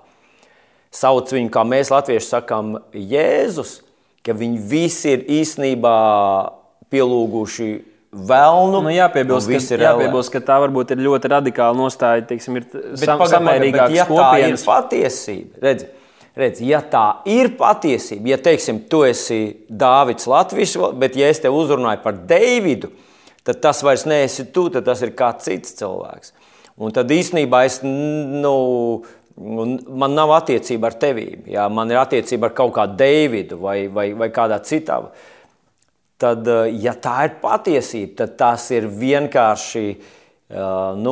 S2: sauc viņu, kā mēs latvieši sakām, Jēzus, ka viņi visi ir īstenībā pielūguši vēlnu.
S1: Nu, jāpiebilst, ka,
S2: ir
S1: jāpiebilst, ka tā varbūt ir ļoti radikāla nostāja. Teiksim, ir sam,
S2: paga,
S1: samērīgākas
S2: ja
S1: kopienas.
S2: Patiesība. Redz, redz, ja tā ir patiesība, ja teiksim, tu esi Dāvids Latvijas, bet ja es te uzrunāju par Deividu, tad tas vairs neesi tu, tad tas ir kāds cits cilvēks. Un tad īstenībā es, nu, man nav attiecība ar tevi. Jā, man ir attiecība ar kaut kādu Deividu vai, vai, vai kādā citā. Tad, eh, ja tā ir patiesība, tad tas ir vienkārši. Uh, nu,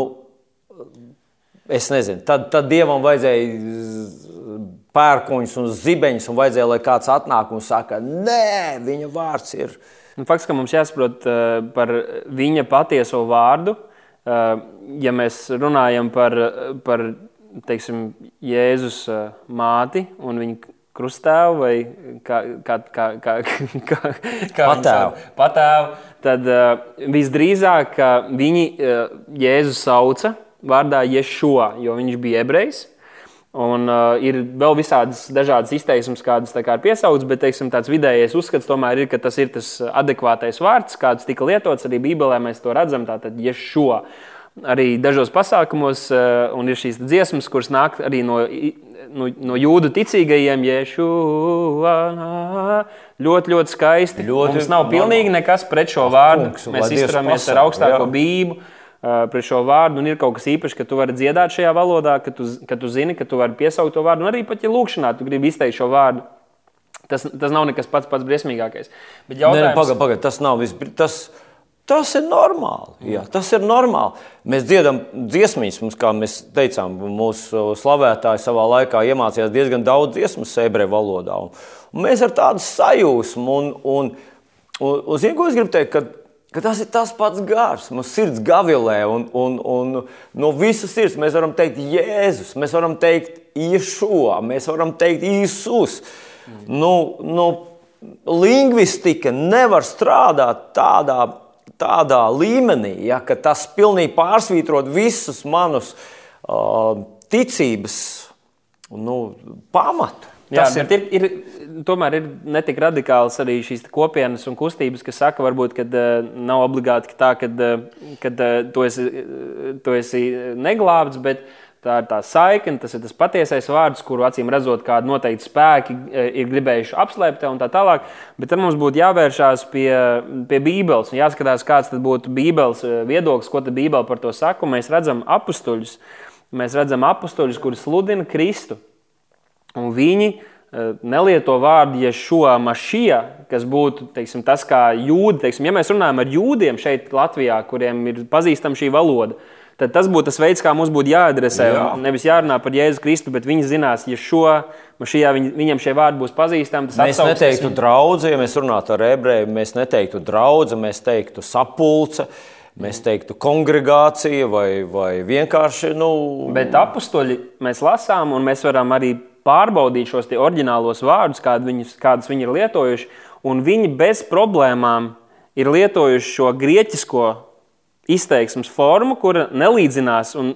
S2: es nezinu, tad, tad dievam vajadzēja pērkoņus un zibeņus, un vajadzēja, lai kāds atnāk un saka, nē, viņa vārds ir
S1: Nu, faktiski mums jāsaprot uh, par viņa patieso vārdu. Ja mēs runājam par, par teiksim, Jēzus māti un viņa krustāvu vai kā, kā, kā, kā, kā, kā
S2: patēvu.
S1: patēvu, tad uh, visdrīzāk viņi uh, Jēzu sauca vārdā Ješua, jo viņš bija ebrejs. Un, uh, ir vēl visādas dažādas izteiksmes, kādas kā ir piesauktas, bet teiksim, tāds vidējais uzskats tomēr ir, ka tas ir tas adekvātais vārds, kāds tika lietots arī Bībelē. Mēs to redzam, tātad, šo arī dažos pasākumos, uh, un ir šīs dziesmas, kuras nāk arī no, no, no jūdu ticīgajiem, Jēšu, ļoti, ļoti skaisti. Ļoti Mums nav pilnīgi nekas pret šo vārdu.
S2: Kungs,
S1: Mēs izturamies ar augstāko jā. bību pret šo vārdu, ir kaut kas īpašs, ka tu vari dziedāt šajā valodā, ka tu, ka tu zini, ka tu vari piesaukt to vārdu, un arī pat ja lūkšanā tu gribi izteikt šo vārdu. Tas, tas nav nekas pats pats briesmīgākais.
S2: Bet jautājums... Nē, pagaid, pagaid, tas nav viss. Tas... Tas ir normāli. Jā, tas ir normāli. Mēs dziedam dziesmas, mums, kā mēs teicām, mūsu slavētāji savā laikā iemācījās diezgan daudz dziesmu ebreju valodā. Un, mēs ar tādu sajūsmu, un, un, un, ko es gribu teikt, ka ka tas ir tas pats gars, mums sirds gavilē, un, un, un no visas sirds mēs varam teikt Jēzus, mēs varam teikt Iešua, mēs varam teikt Īsus. Mm. Nu, nu, lingvistika nevar strādāt tādā, tādā līmenī, ja, ka tas pilnīgi pārsvītrot visus manus uh, ticības nu, pamatu.
S1: Jā, ir, ir, ir, tomēr ir netik radikāls arī šīs kopienas un kustības, kas saka, varbūt, ka uh, nav obligāti tā, ka uh, tu, esi, tu esi neglābts, bet tā ir tā saikne, tas ir tas patiesais vārds, kuru acīm redzot, kādi noteikti spēki ir gribējuši apslēpt un tā tālāk. Bet tad mums būtu jāvēršās pie, pie Bībeles un jāskatās, kāds būtu Bībeles viedoklis, ko Bībele par to saka. Mēs redzam apstuļus, mēs redzam apstuļus, kuri sludina Kristu. Un viņi eh, nelieto vārdu Ješua Mašija, kas būtu teiksim, tas, kā jūdi. Teiksim, ja mēs runājam ar jūdiem šeit, Latvijā, kuriem ir pazīstama šī valoda, tad tas būtu tas veids, kā mums būtu jāadresē. Jā. Nevis jārunā par Jēzu Kristu, bet viņi zinās, ja šo mašīnā viņ, viņam šie vārdi būs pazīstami.
S2: Mēs neteiktu draugu, ja mēs runātu ar ebreju, mēs neteiktu draugu, mēs teiktu sapulce. Mēs teiktu, kongregācija vai, vai vienkārši. Nu...
S1: Bet apakstoļi mēs lasām, un mēs varam arī pārbaudīt šos oriģinālos vārdus, viņus, kādus viņi ir lietojuši, un viņi bez problēmām ir lietojuši šo grieķisko izteiksmes formu, kura nelīdzinās un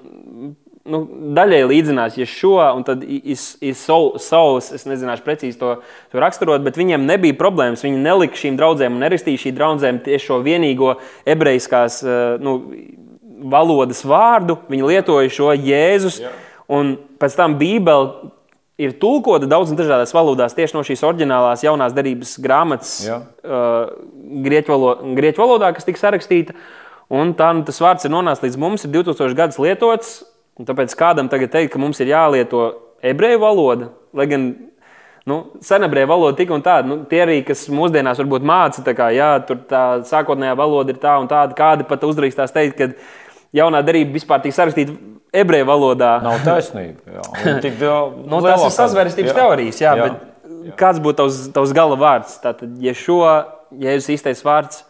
S1: nu, daļai līdzinās ja šo, un tad ir savs, es nezināšu precīzi to, to raksturot, bet viņiem nebija problēmas. Viņi nelika šīm draudzēm un nerakstīja šī draudzēm tieši šo vienīgo ebrejiskās. Eh, nu, valodas vārdu, viņi lietoja šo Jēzus. Jā. Un pēc tam Bībele ir tulkota daudzas dažādās valodās, tieši no šīs oriģinālās jaunās derības grāmatas, Jā. uh, grieķu, valodā, grieķu valodā, kas tika sarakstīta. Un tā, nu, tas vārds ir nonācis līdz mums, ir 2000 gadus lietots. Tāpēc kādam tagad teikt, ka mums ir jālieto ebreju valoda, lai gan nu, senebreju valoda tik un tāda, nu, tie arī, kas mūsdienās varbūt māca, tā kā, jā, tur tā sākotnējā valoda ir tā un tāda, kādi pat uzdrīkstās teikt, ka jaunā darība vispār tika sarakstīta ebreju valodā.
S2: Nav taisnība. Jā, tik, jā,
S1: nu, tas ir sazvērstības teorijas, jā, jā, bet jā. kāds būtu tavs, tavs gala vārds? Tātad, ja šo Jēzus īstais vārds.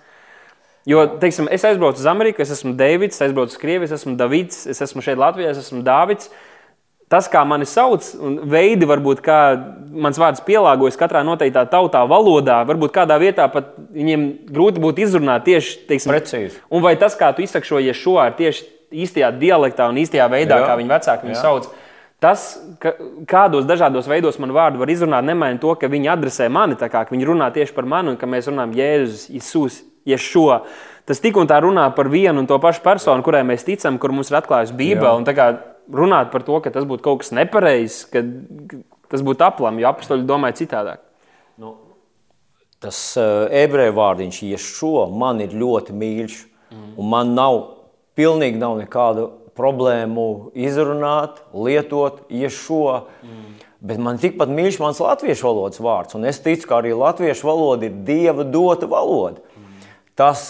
S1: Jo, teiksim, es aizbraucu uz Ameriku, es esmu Deivids, es aizbraucu uz Krieviju, es esmu Davids, es esmu šeit Latvijā, es esmu Dāvids. Tas, kā mani sauc, un veidi, varbūt, kā mans vārds pielāgojas katrā noteiktā tautā, valodā, varbūt kādā vietā pat viņiem grūti būtu izrunāt tieši teiksim,
S2: precīzi.
S1: Un vai tas, kā tu izsaki šo ir tieši īstajā dialektā un īstajā veidā, Jā. kā viņi vecāki viņu Jā. sauc. Tas, ka, kādos dažādos veidos man vārdu var izrunāt, nemaina to, ka viņi adresē mani, tā kā viņi runā tieši par mani un ka mēs runājam Jēzus, Isus, Ješo. Tas tik un tā runā par vienu un to pašu personu, kurai mēs ticam, kur mums ir atklājusi Bībele runāt par to, ka tas būtu kaut kas nepareizs, ka tas būtu aplami, jo apakstoļi domāja citādāk. Nu,
S2: tas uh, ebreju vārdiņš, ja šo man ir ļoti mīļš, mm. un man nav, pilnīgi nav nekādu problēmu izrunāt, lietot, ja šo. Mm. Bet man tikpat mīļš mans latviešu valodas vārds, un es ticu, ka arī latviešu valoda ir dieva dota valoda. Tas,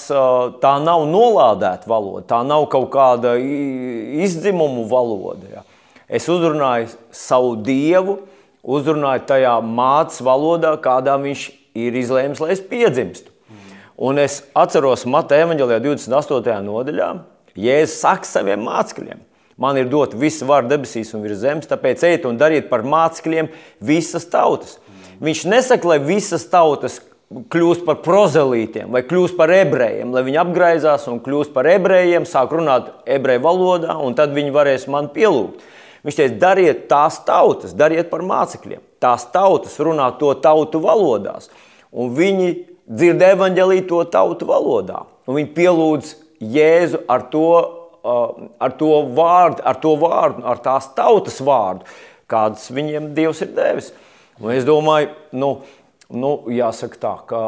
S2: tā nav nolādēta valoda, tā nav kaut kāda izdzimumu valoda. Ja. Es uzrunāju savu dievu, uzrunāju tajā mācības valodā, kādā viņš ir izlēmis, lai es piedzimstu. Un es atceros Mateja evanģēlijā 28. nodaļā, Jēzus saka saviem mācekļiem. Man ir dot visu varu debesīs un virs zemes, tāpēc ejiet un dariet par mācekļiem visas tautas. Viņš nesaka, lai visas tautas kļūst par prozelītiem vai kļūst par ebrejiem, lai viņi apgriezās un kļūst par ebrejiem, sāk runāt ebreju valodā, un tad viņi varēs man pielūgt. Viņš teica, dariet tās tautas, dariet par mācekļiem. Tās tautas runā to tautu valodās, un viņi dzird evaņģēlīju to tautu valodā. Un viņi pielūdz Jēzu ar to, ar to vārdu, ar to vārdu, ar tās tautas vārdu, kādas viņiem Dievs ir devis. Un es domāju, nu, nu, jāsaka tā, ka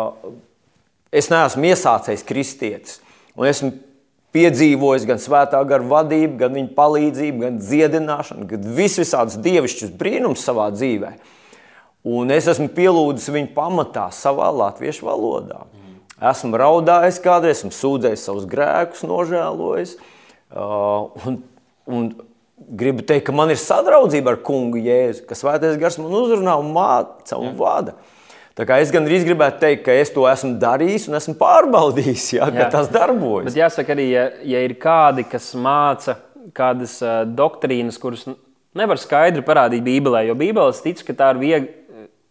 S2: es neesmu iesācējis kristietis. Un esmu piedzīvojis gan svētā gara vadību, gan viņa palīdzību, gan dziedināšanu, gan visvisādus dievišķus brīnumus savā dzīvē. Un es esmu pielūdzis viņu pamatā savā latviešu valodā. Esmu raudājis kādreiz, esmu sūdzējis savus grēkus, nožēlojis. Uh, un, un gribu teikt, ka man ir sadraudzība ar kungu Jēzu, ka svētais gars man uzrunā un māca un vada. Jā. Tā kā es gandrīz gribētu teikt, ka es to esmu darījis un esmu pārbaudījis, jā, jā. ka tas darbojas.
S1: Bet jāsaka arī, ja, ja ir kādi, kas māca kādas uh, doktrīnas, kuras nevar skaidri parādīt Bībelē, jo Bībeles tic, ka tā ir viegli,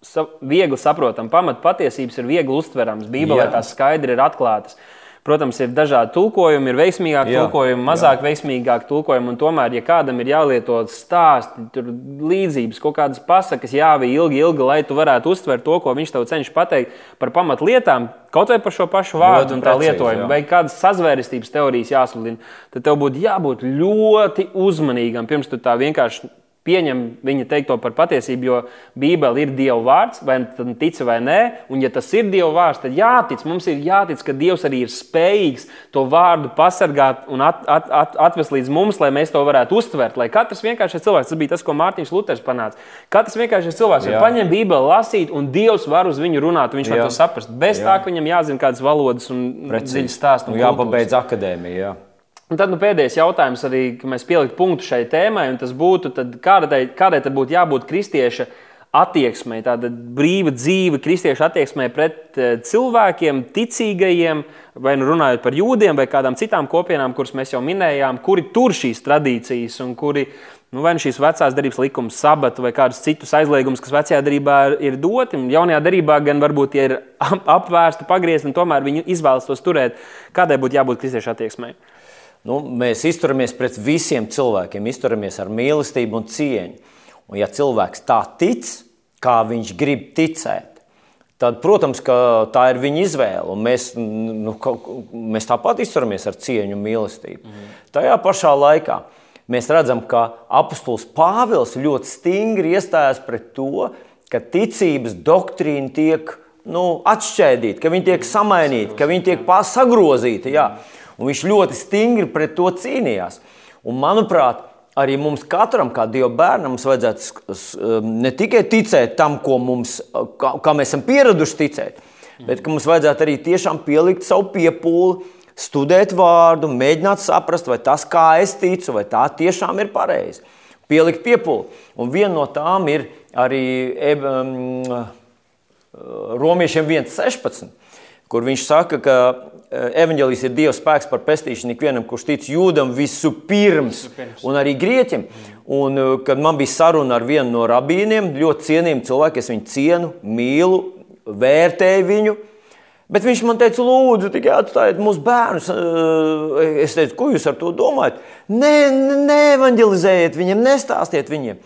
S1: sa, viegli saprotama, pamat patiesības ir viegli uztverams. Bībelē tās skaidri ir atklātas. Uh, Protams, ir dažādi tulkojumi, ir veiksmīgāki tulkojumi, mazāk veiksmīgāki tulkojumi. Un tomēr, ja kādam ir jālieto stāsti, tur līdzības, kaut kādas pasakas, jāvij ilgi, ilgi, lai tu varētu uztvert to, ko viņš tev cenšas pateikt par pamatlietām, kaut vai par šo pašu vārdu un tā precīzi, lietojumu, jā. vai kādas sazvērestības teorijas jāsludina, tad tev būtu jābūt ļoti uzmanīgam pirms tu tā vienkārši pieņem viņa teikto par patiesību, jo Bībele ir Dieva vārds, vai nu tic vai nē. Un, ja tas ir Dieva vārds, tad jātic, mums ir jātic, ka Dievs arī ir spējīgs to vārdu pasargāt un at, at, at, atvest līdz mums, lai mēs to varētu uztvert. Lai katrs vienkāršais cilvēks, tas bija tas, ko Mārtiņš Luters panāca. Katrs vienkāršais cilvēks var paņemt Bībeli, lasīt, un Dievs var uz viņu runāt, viņš Jā. var to saprast. Bez Jā. tā, ka viņam jāzina kādas valodas un dziļas stāstus.
S2: Jāpabeidz akadēmija.
S1: Un tad nu, pēdējais jautājums, arī, ka mēs pieliktu punktu šai tēmai, un tas būtu, tad, kādai, kādai tad būtu jābūt kristieša attieksmei, tāda brīva dzīve, kristieša attieksmei pret eh, cilvēkiem, ticīgajiem, vai nu runājot par jūdiem vai kādām citām kopienām, kuras mēs jau minējām, kuri tur šīs tradīcijas un kuri nu, vai nu šīs vecās darbības likums, sabatu vai kādus citus aizliegumus, kas vecajā darbā ir doti. Jaunajā darbā gan varbūt tie ir apvērsti, pagriezti, un tomēr viņi izvēlas tos turēt. Kādai būtu jābūt kristiešu attieksmei?
S2: Nu, mēs izturamies pret visiem cilvēkiem, izturamies ar mīlestību un cieņu. Un, ja cilvēks tā tic, kā viņš grib ticēt, tad, protams, tā ir viņa izvēle. Mēs, nu, mēs tāpat izturamies ar cieņu un mīlestību. Mm. Tajā pašā laikā mēs redzam, ka apustulis Pāvils ļoti stingri iestājās pret to, ka ticības doktrīna tiek nu, atšķēdīta, ka viņi tiek samainīti, ka viņi tiek sagrozīti. Jā. Un viņš ļoti stingri pret to cīnījās. Un, manuprāt, arī mums katram, kā Dieva bērnam, vajadzētu um, ne tikai ticēt tam, ko mums, kā, kā mēs esam pieraduši ticēt, bet mums vajadzētu arī tiešām pielikt savu piepūli, studēt vārdu, mēģināt saprast, vai tas, kā es ticu, vai tā tiešām ir pareizi. Pielikt piepūli. Un viena no tām ir arī um, Romiešiem 1,16, kur viņš saka, ka Eh, evanģēlijs ir Dieva spēks par pestīšanu ikvienam, kurš tic jūdam visu pirms, un arī grieķim. Un, eh, kad man bija saruna ar vienu no rabīniem, ļoti cienījumu cilvēku, es viņu cienu, mīlu, vērtēju viņu. Bet viņš man teica, lūdzu, tikai atstājiet mūsu bērnus. Eh, es teicu, ko jūs ar to domājat? Nē, neevanģelizējiet viņiem, nestāstiet viņiem.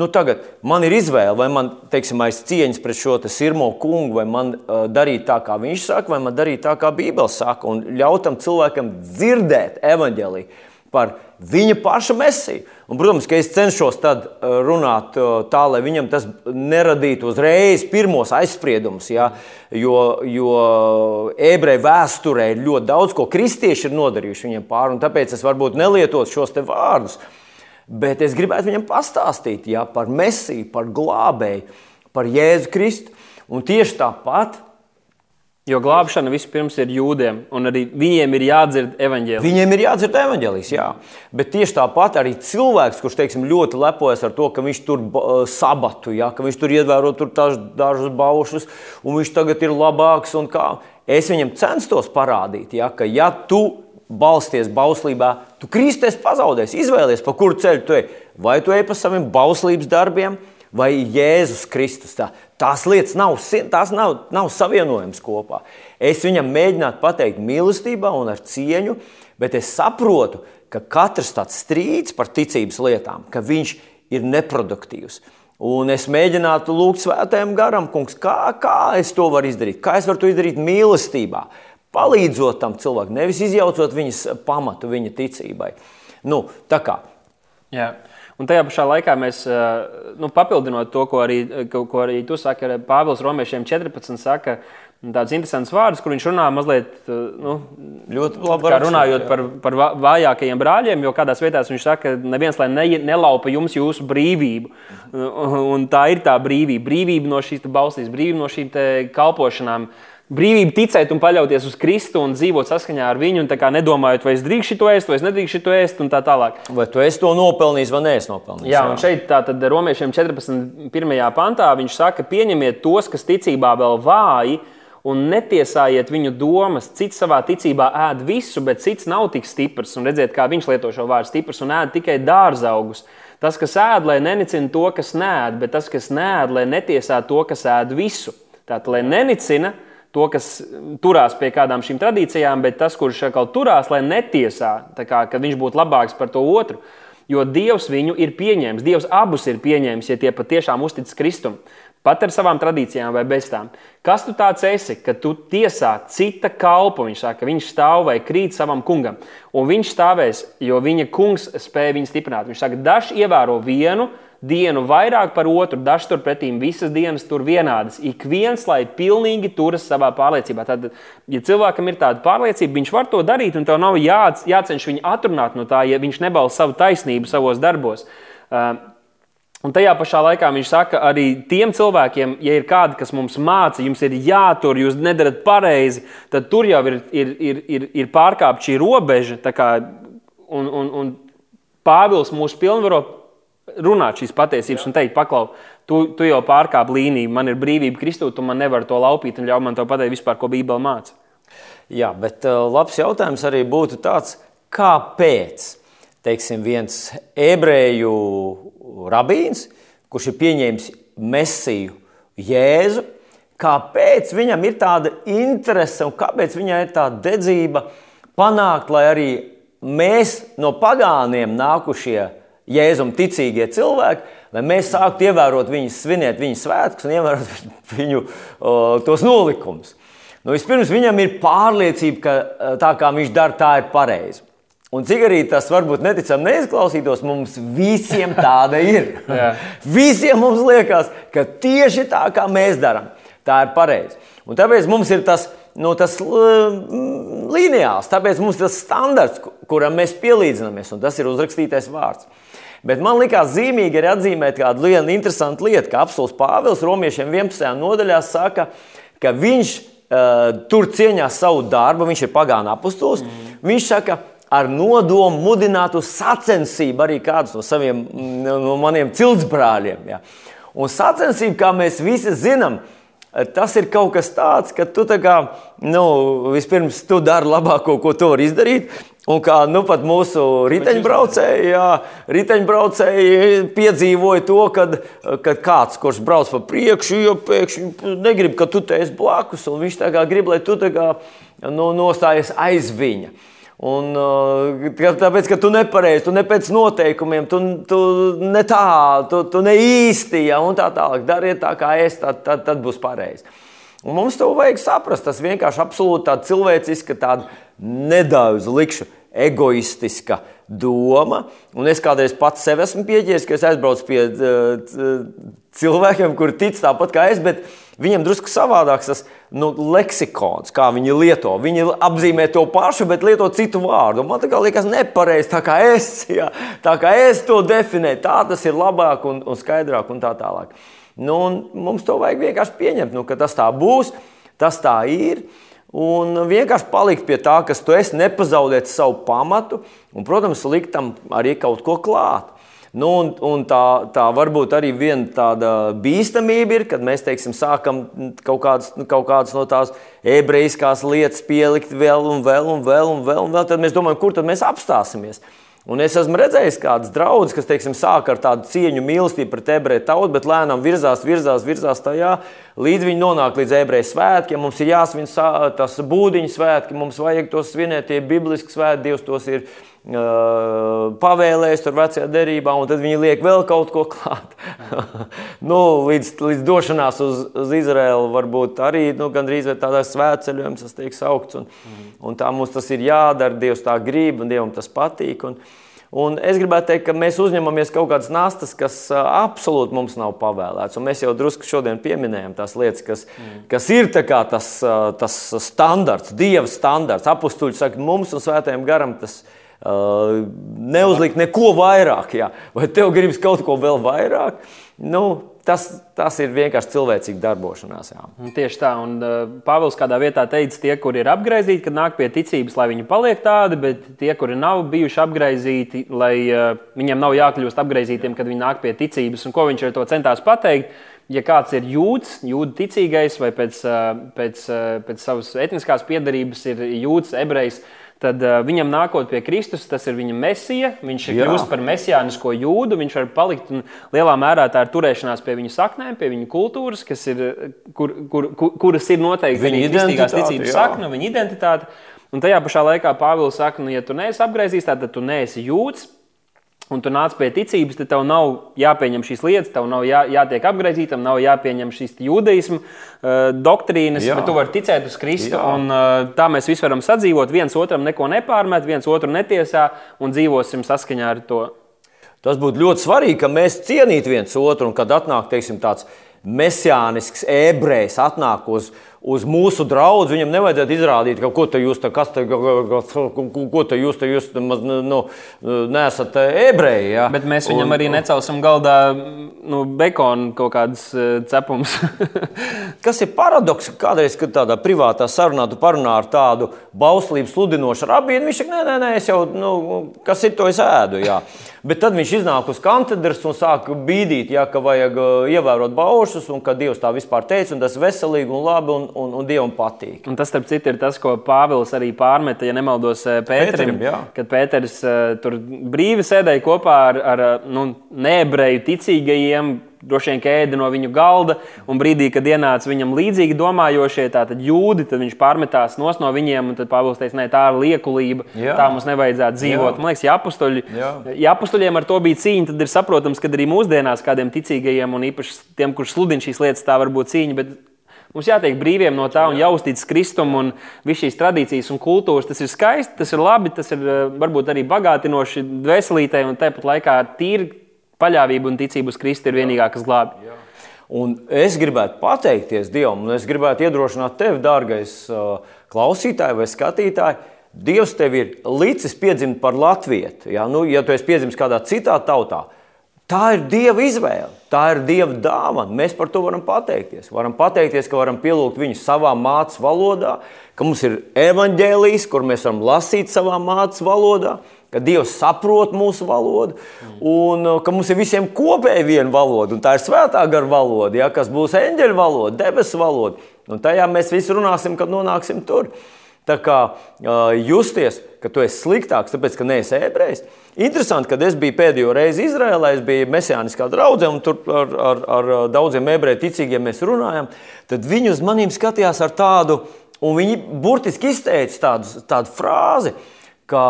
S2: Nu, tagad man ir izvēle, vai man teiksim, aiz cieņas pret šo sirmo kungu, vai man uh, darīt tā, kā viņš saka, vai man darīt tā, kā Bībele saka, un ļaut tam cilvēkam dzirdēt evaņģēlīju par viņa paša mesiju. Un, protams, ka es cenšos tad runāt tā, lai viņam tas neradītu uzreiz pirmos aizspriedumus. Ja? Jo, jo ebreju vēsturē ir ļoti daudz, ko kristieši ir nodarījuši viņiem pāri, un tāpēc es varbūt nelietotu šos vārdus. Bet es gribētu viņam pastāstīt ja, par Mēsiju, par glābēju, par Jēzu Kristu. Un tieši tāpat.
S1: Jo glābšana vispirms ir jūdiem, un arī viņiem ir jādzird evanģēlijas.
S2: Viņiem ir jādzird evanģēlijas, jā. Bet tieši tāpat arī cilvēks, kurš teiksim, ļoti lepojas ar to, ka viņš tur sabatu, jā, ka viņš tur ievēro tur dažus baušus, un viņš tagad ir labāks. Es viņam censtos parādīt, jā, ka ja tu balsties bauslībā, tu kristies pazaudēsi. Izvēlies, pa kuru ceļu tu ej. Vai tu ej pa saviem bauslības darbiem, vai Jēzus Kristus. Tā, tās lietas nav, tās nav, nav savienojams kopā. Es viņam mēģinātu pateikt mīlestībā un ar cieņu, bet es saprotu, ka katrs tāds strīds par ticības lietām, ka viņš ir neproduktīvs. Un es mēģinātu lūgt svētajam garam, kungs, kā, kā es to varu izdarīt, kā es varu to izdarīt mīlestībā palīdzot tam cilvēkam, nevis izjaucot viņas pamatu viņa ticībai. Nu, tā kā.
S1: Jā. Un tajā pašā laikā mēs, nu, papildinot to, ko arī, ko, ko arī tu saki, Pāvils Romiešiem 14 saka, tāds interesants vārds, kur viņš runā mazliet nu,
S2: ļoti labi.
S1: Runājot par, par vājākajiem brāļiem, jo kādās vietās viņš saka, ka neviens ne, nelaupa jums jūsu brīvību. Un tā ir tā brīvība. Brīvība no šīs balstīs, brīvība no šīm kalpošanām brīvība ticēt un paļauties uz Kristu un dzīvot saskaņā ar viņu, un nedomājot, vai es drīkstu to ēst, vai es nedrīkstu to ēst, un tā tālāk.
S2: Vai tu esi to nopelnījis, vai nē, es nopelnīju?
S1: Jā, un šeit tātad romiešiem 14. pantā viņš saka, pieņemiet tos, kas ticībā vēl vāji. Un netiesājiet viņu domas, cits savā ticībā ēd visu, bet cits nav tik stiprs. Un redziet, kā viņš lieto šo vārdu stiprs un ēd tikai dārzaugus. Tas, kas ēd, lai nenicina to, kas nēd, bet tas, kas nēd, lai netiesā to, kas ēd visu. Tātad, lai nenicina, to, kas turās pie kādām šīm tradīcijām, bet tas, kurš kaut turās, lai netiesā, kā, ka viņš būtu labāks par to otru. Jo Dievs viņu ir pieņēmis, Dievs abus ir pieņēmis, ja tie patiešām uztic Kristum. Pat ar savām tradīcijām vai bez tām. Kas tu tāds esi, ka tu tiesā cita kalpu? Viņš saka, ka viņš stāv vai krīt savam kungam. Un viņš stāvēs, jo viņa kungs spēja viņu stiprināt. Viņš saka, dažs ievēro vienu, dienu vairāk par otru, dažs turpretī visas dienas tur vienādas. Ik viens, lai pilnīgi turas savā pārliecībā. Tad, ja cilvēkam ir tāda pārliecība, viņš var to darīt, un tev nav jā, jācenš viņu atrunāt no tā, ja viņš nebalsta savu taisnību savos darbos. Uh, Un tajā pašā laikā viņš saka, arī tiem cilvēkiem, ja ir kādi, kas mums māca, jums ir jātur, jūs nedarat pareizi, tad tur jau ir, ir, ir, ir, ir pārkāpta šī robeža. Kā, un, un, un Pāvils mūs pilnvaro runāt šīs patiesības un teikt, paklau, tu, tu jau pārkāp līniju, man ir brīvība Kristū, tu man nevari to laupīt un ļauj man to pateikt vispār, ko Bībele māca.
S2: Jā, bet uh, labs jautājums arī būtu tāds, kāpēc teiksim, viens ebreju rabīns, kurš ir pieņēmis mesiju Jēzu, kāpēc viņam ir tāda interese un kāpēc viņai ir tāda dedzība panākt, lai arī mēs no pagāniem nākušie Jēzum ticīgie cilvēki, lai mēs sāktu ievērot viņu, svinēt viņu svētkus un ievērot viņu o, tos nolikumus. Nu, vispirms viņam ir pārliecība, ka tā kā viņš dara, tā ir pareizi. Un cik arī tas varbūt neticami neizklausītos, mums visiem tāda ir. visiem mums liekas, ka tieši tā, kā mēs darām, tā ir pareizi. Un tāpēc mums ir tas, nu, tas līnijāls, tāpēc mums ir tas standarts, kuram mēs pielīdzinamies, un tas ir uzrakstītais vārds. Bet man liekas, zīmīgi ir atzīmēt kādu vienu interesantu lietu, ka apelsīns Pāvils Romiešiem 11. nodaļā saka, ka viņš uh, tur cieņā savu darbu, viņš ir pagāna apustulis. Mm. Viņš saka, ar nodomu mudināt uz sacensību arī kādus no saviem no maniem ciltsbrāļiem. Ja. Un sacensība, kā mēs visi zinām, ir Tas ir kaut kas tāds, ka tu kā, nu, vispirms tu dari labāko, ko tu vari izdarīt. Un kā nu, pat mūsu riteņbraucēji, jā, riteņbraucēji piedzīvoja to, kad, kad kāds, kurš brauc pa priekšu, jau pēkšņi negrib, ka tu te esi blakus, un viņš grib, lai tu kā, nu, nostājies aiz viņa. Un, uh, tāpēc, ka tu nepareizi, tu ne pēc noteikumiem, tu, tu ne tā, tu, tu ne īsti, ja, un tā tālāk. Dariet tā, kā es, tad, tad, tad būs pareizi. Un mums to vajag saprast. Tas vienkārši absolūti tāda cilvēciska, tāda nedaudz likšu egoistiska doma. Un es kādreiz pats sev esmu pieķēries, ka es aizbraucu pie uh, cilvēkiem, kuri tic tāpat kā es, bet viņiem drusku savādāks tas nu, leksikons, kā viņi lieto. Viņi apzīmē to pašu, bet lieto citu vārdu. Man liekas, nepareizi, tā kā es, jā, tā kā es to definēju, tā tas ir labāk un, un skaidrāk un tā tālāk. Nu, un mums to vajag vienkārši pieņemt, nu, ka tas tā būs, tas tā ir. Un vienkārši palikt pie tā, kas tu esi, nepazaudēt savu pamatu un, protams, likt tam arī kaut ko klāt. Nu, un, un tā, tā varbūt arī viena tāda bīstamība ir, kad mēs teiksim, sākam kaut kādas, kaut kādas no tās ebrejiskās lietas pielikt vēl un vēl un vēl un vēl. Un vēl tad mēs domājam, kur tad mēs apstāsimies. Un es esmu redzējis kādas draudzes, kas teiksim, sāk ar tādu cieņu, mīlestību pret ebreju tautu, bet lēnām virzās, virzās, virzās tajā, līdz viņi nonāk līdz ebreju svētkiem. Mums ir jāsvin tas būdiņu svētki, mums vajag tos svinēt, tie bibliski svētki, Dievs tos ir pavēlējis tur vecajā derībā, un tad viņi liek vēl kaut ko klāt. nu, līdz, līdz došanās uz, uz Izraēlu varbūt arī nu, gandrīz tādā svētceļojums, tas tiek saukts. Un, mm. un tā mums tas ir jādara, Dievs tā grib, un Dievam tas patīk. Un, Un es gribētu teikt, ka mēs uzņemamies kaut kādas nastas, kas absolūti mums nav pavēlētas. Un mēs jau drusku šodien pieminējām tās lietas, kas, mm. kas ir tas, tas standarts, Dieva standarts. Apostūļi saka, mums un svētajam garam tas ir Uh, neuzlikt neko vairāk. Jā. Vai tev gribas kaut ko vēl vairāk? Nu, tas, tas ir vienkārši cilvēcīga darbošanās. Jā.
S1: Tieši tā, un uh, Pāvils kādā vietā teica, tie, kuri ir apgaizīti, kad nāk pie ticības, lai viņi paliek tādi, bet tie, kuri nav bijuši apgaizīti, lai uh, viņiem nav jākļūst apgaizītiem, kad viņi nāk pie ticības. Un ko viņš ar to centās pateikt? Ja kāds ir jūds, jūda ticīgais vai pēc, pēc, pēc savas etniskās piedarības ir jūds, ebrejs, tad uh, viņam nākot pie Kristus, tas ir viņa mesija. Viņš ir kļuvis par mesijānisko jūdu, viņš var palikt un lielā mērā tā ir turēšanās pie viņa saknēm, pie viņa kultūras, kas ir, kur, kur, kur, kuras ir noteikti viņa kristīgās ticības sakna, viņa identitāte. Un tajā pašā laikā Pāvils saka, nu, ja tu neesi apgriezīs, tad tu neesi jūds un tu nāc pie ticības, tad tev nav jāpieņem šīs lietas, tev nav jā, jātiek apgaizītam, nav jāpieņem šīs judaismu uh, doktrīnas, Jā. bet tu vari ticēt uz Kristu. Un, uh, tā mēs visi varam sadzīvot, viens otram neko nepārmet, viens otru netiesā un dzīvosim saskaņā ar to.
S2: Tas būtu ļoti svarīgi, ka mēs cienītu viens otru un kad atnāk teiksim, tāds mesijānisks ebrejs, atnāk uz, uz mūsu draugu, viņam nevajadzētu izrādīt, ka ko te jūs, te, kas te, ko te jūs, te, jūs maz, nu, nesat ebreji. Ja?
S1: Bet mēs viņam un, arī necelsim galdā nu, bekonu kaut kādas e, cepums.
S2: kas ir paradoks, kādreiz, kad tādā privātā sarunā tu parunā ar tādu bauslību sludinošu rabīnu, viņš saka, nē, nē, nē, es jau, nu, kas ir to es ēdu. Jā. Bet tad viņš iznāk uz katedras un sāk bīdīt, ja, ka vajag uh, ievērot baušus, un ka Dievs tā vispār teica, un tas veselīgi un labi, un, un, un Dievam patīk.
S1: Un tas, starp citu, ir tas, ko Pāvils arī pārmeta, ja nemaldos, uh, Pēterim. Pēterim kad Pēters uh, tur brīvi sēdēja kopā ar, ar nu, neebreju ticīgajiem droši vien ēda no viņu galda, un brīdī, kad ienāca viņam līdzīgi domājošie, tātad jūdi, tad viņš pārmetās no viņiem, un tad Pāvils teica, ne, tā ir liekulība, Jā. tā mums nevajadzētu dzīvot. Jā. Man liekas, ja, apustuļi, Jā. ja apustuļiem ar to bija cīņa, tad ir saprotams, ka arī mūsdienās kādiem ticīgajiem un īpaši tiem, kurš sludina šīs lietas, tā var būt cīņa. Bet Mums jātiek brīviem no tā un jāuztic Kristum un visas šīs tradīcijas un kultūras. Tas ir skaisti, tas ir labi, tas ir eh, varbūt arī bagātinoši dvēselītei un tāpat laikā tīri paļāvība un ticība uz Kristu ir vienīgā, kas glābj.
S2: Un es gribētu pateikties Dievam, un es gribētu iedrošināt tevi, dārgais uh, klausītāj vai skatītāj. Dievs tev ir licis piedzimt par latviešu. Ja? Nu, ja tu esi piedzimis kādā citā tautā, Tā ir Dieva izvēle, tā ir Dieva dāvana. Mēs par to varam pateikties. Varam pateikties, ka varam pielūgt viņu savā mācības valodā, ka mums ir evanģēlijs, kur mēs varam lasīt savā mācības valodā, ka Dievs saprot mūsu valodu, un uh, ka mums ir visiem kopēji viena valoda, tā ir svētā gara valoda, ja, kas būs eņģeļa valoda, debesu valoda. Un tajā mēs visi runāsim, kad nonāksim tur. Tā kā uh, justies, ka tu esi sliktāks, tāpēc ka neesi ebrejs. Interesanti, kad es biju pēdējo reizi Izrēlā, es biju mesijāniskā draudzē, un tur ar, ar, ar daudziem ebreju ticīgiem mēs runājām. Tad viņi uz maniem skatījās ar tādu, un viņi burtiski izteica tādu, tādu frāzi. Ka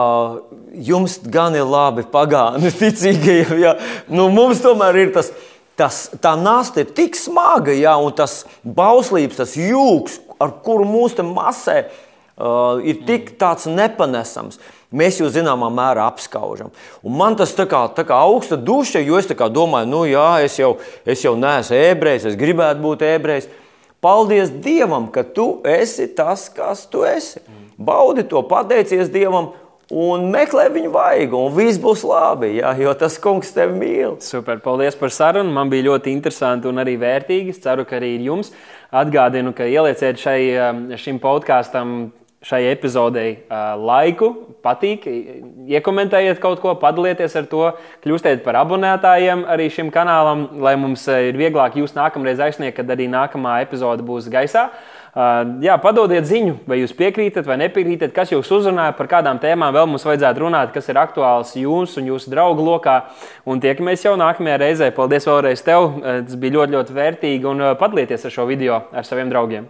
S2: jums gan ir labi, pagāni, ticīgajiem. Ja? Nu, mums tomēr ir tas, tas, tā nasta ir tik smaga, ja? un tas bauslības, tas jūgs, ar kuru mūsu masē uh, ir tik nepanesams. Mēs jau zināmā mērā apskaužam. Un man tas tā kā, tā kā augsta duša, jo es domāju, nu jā, es jau, es jau neesmu ebrejs, es gribētu būt ebrejs. Paldies Dievam, ka tu esi tas, kas tu esi. Baudi to, pateicies Dievam, un meklē viņu vaigu, un viss būs labi, jā, jo tas kungs tevi mīl.
S1: Super, paldies par sarunu. Man bija ļoti interesanti un arī vērtīgi. Es ceru, ka arī jums atgādinu, ka ielieciet šai, šim podkāstam šai epizodei laiku, patīk, iekomentējiet kaut ko, padalieties ar to, kļūstiet par abonētājiem arī šim kanālam, lai mums ir vieglāk jūs nākamreiz aizsniegt, kad arī nākamā epizode būs gaisā. Jā, padodiet ziņu, vai jūs piekrītat vai nepiekrītat, kas jūs uzrunāja, par kādām tēmām vēl mums vajadzētu runāt, kas ir aktuāls jums un jūsu draugu lokā. Un tiekamies jau nākamajā reizē. Paldies vēlreiz tev! Tas bija ļoti, ļoti vērtīgi un padalieties ar šo video ar saviem draugiem.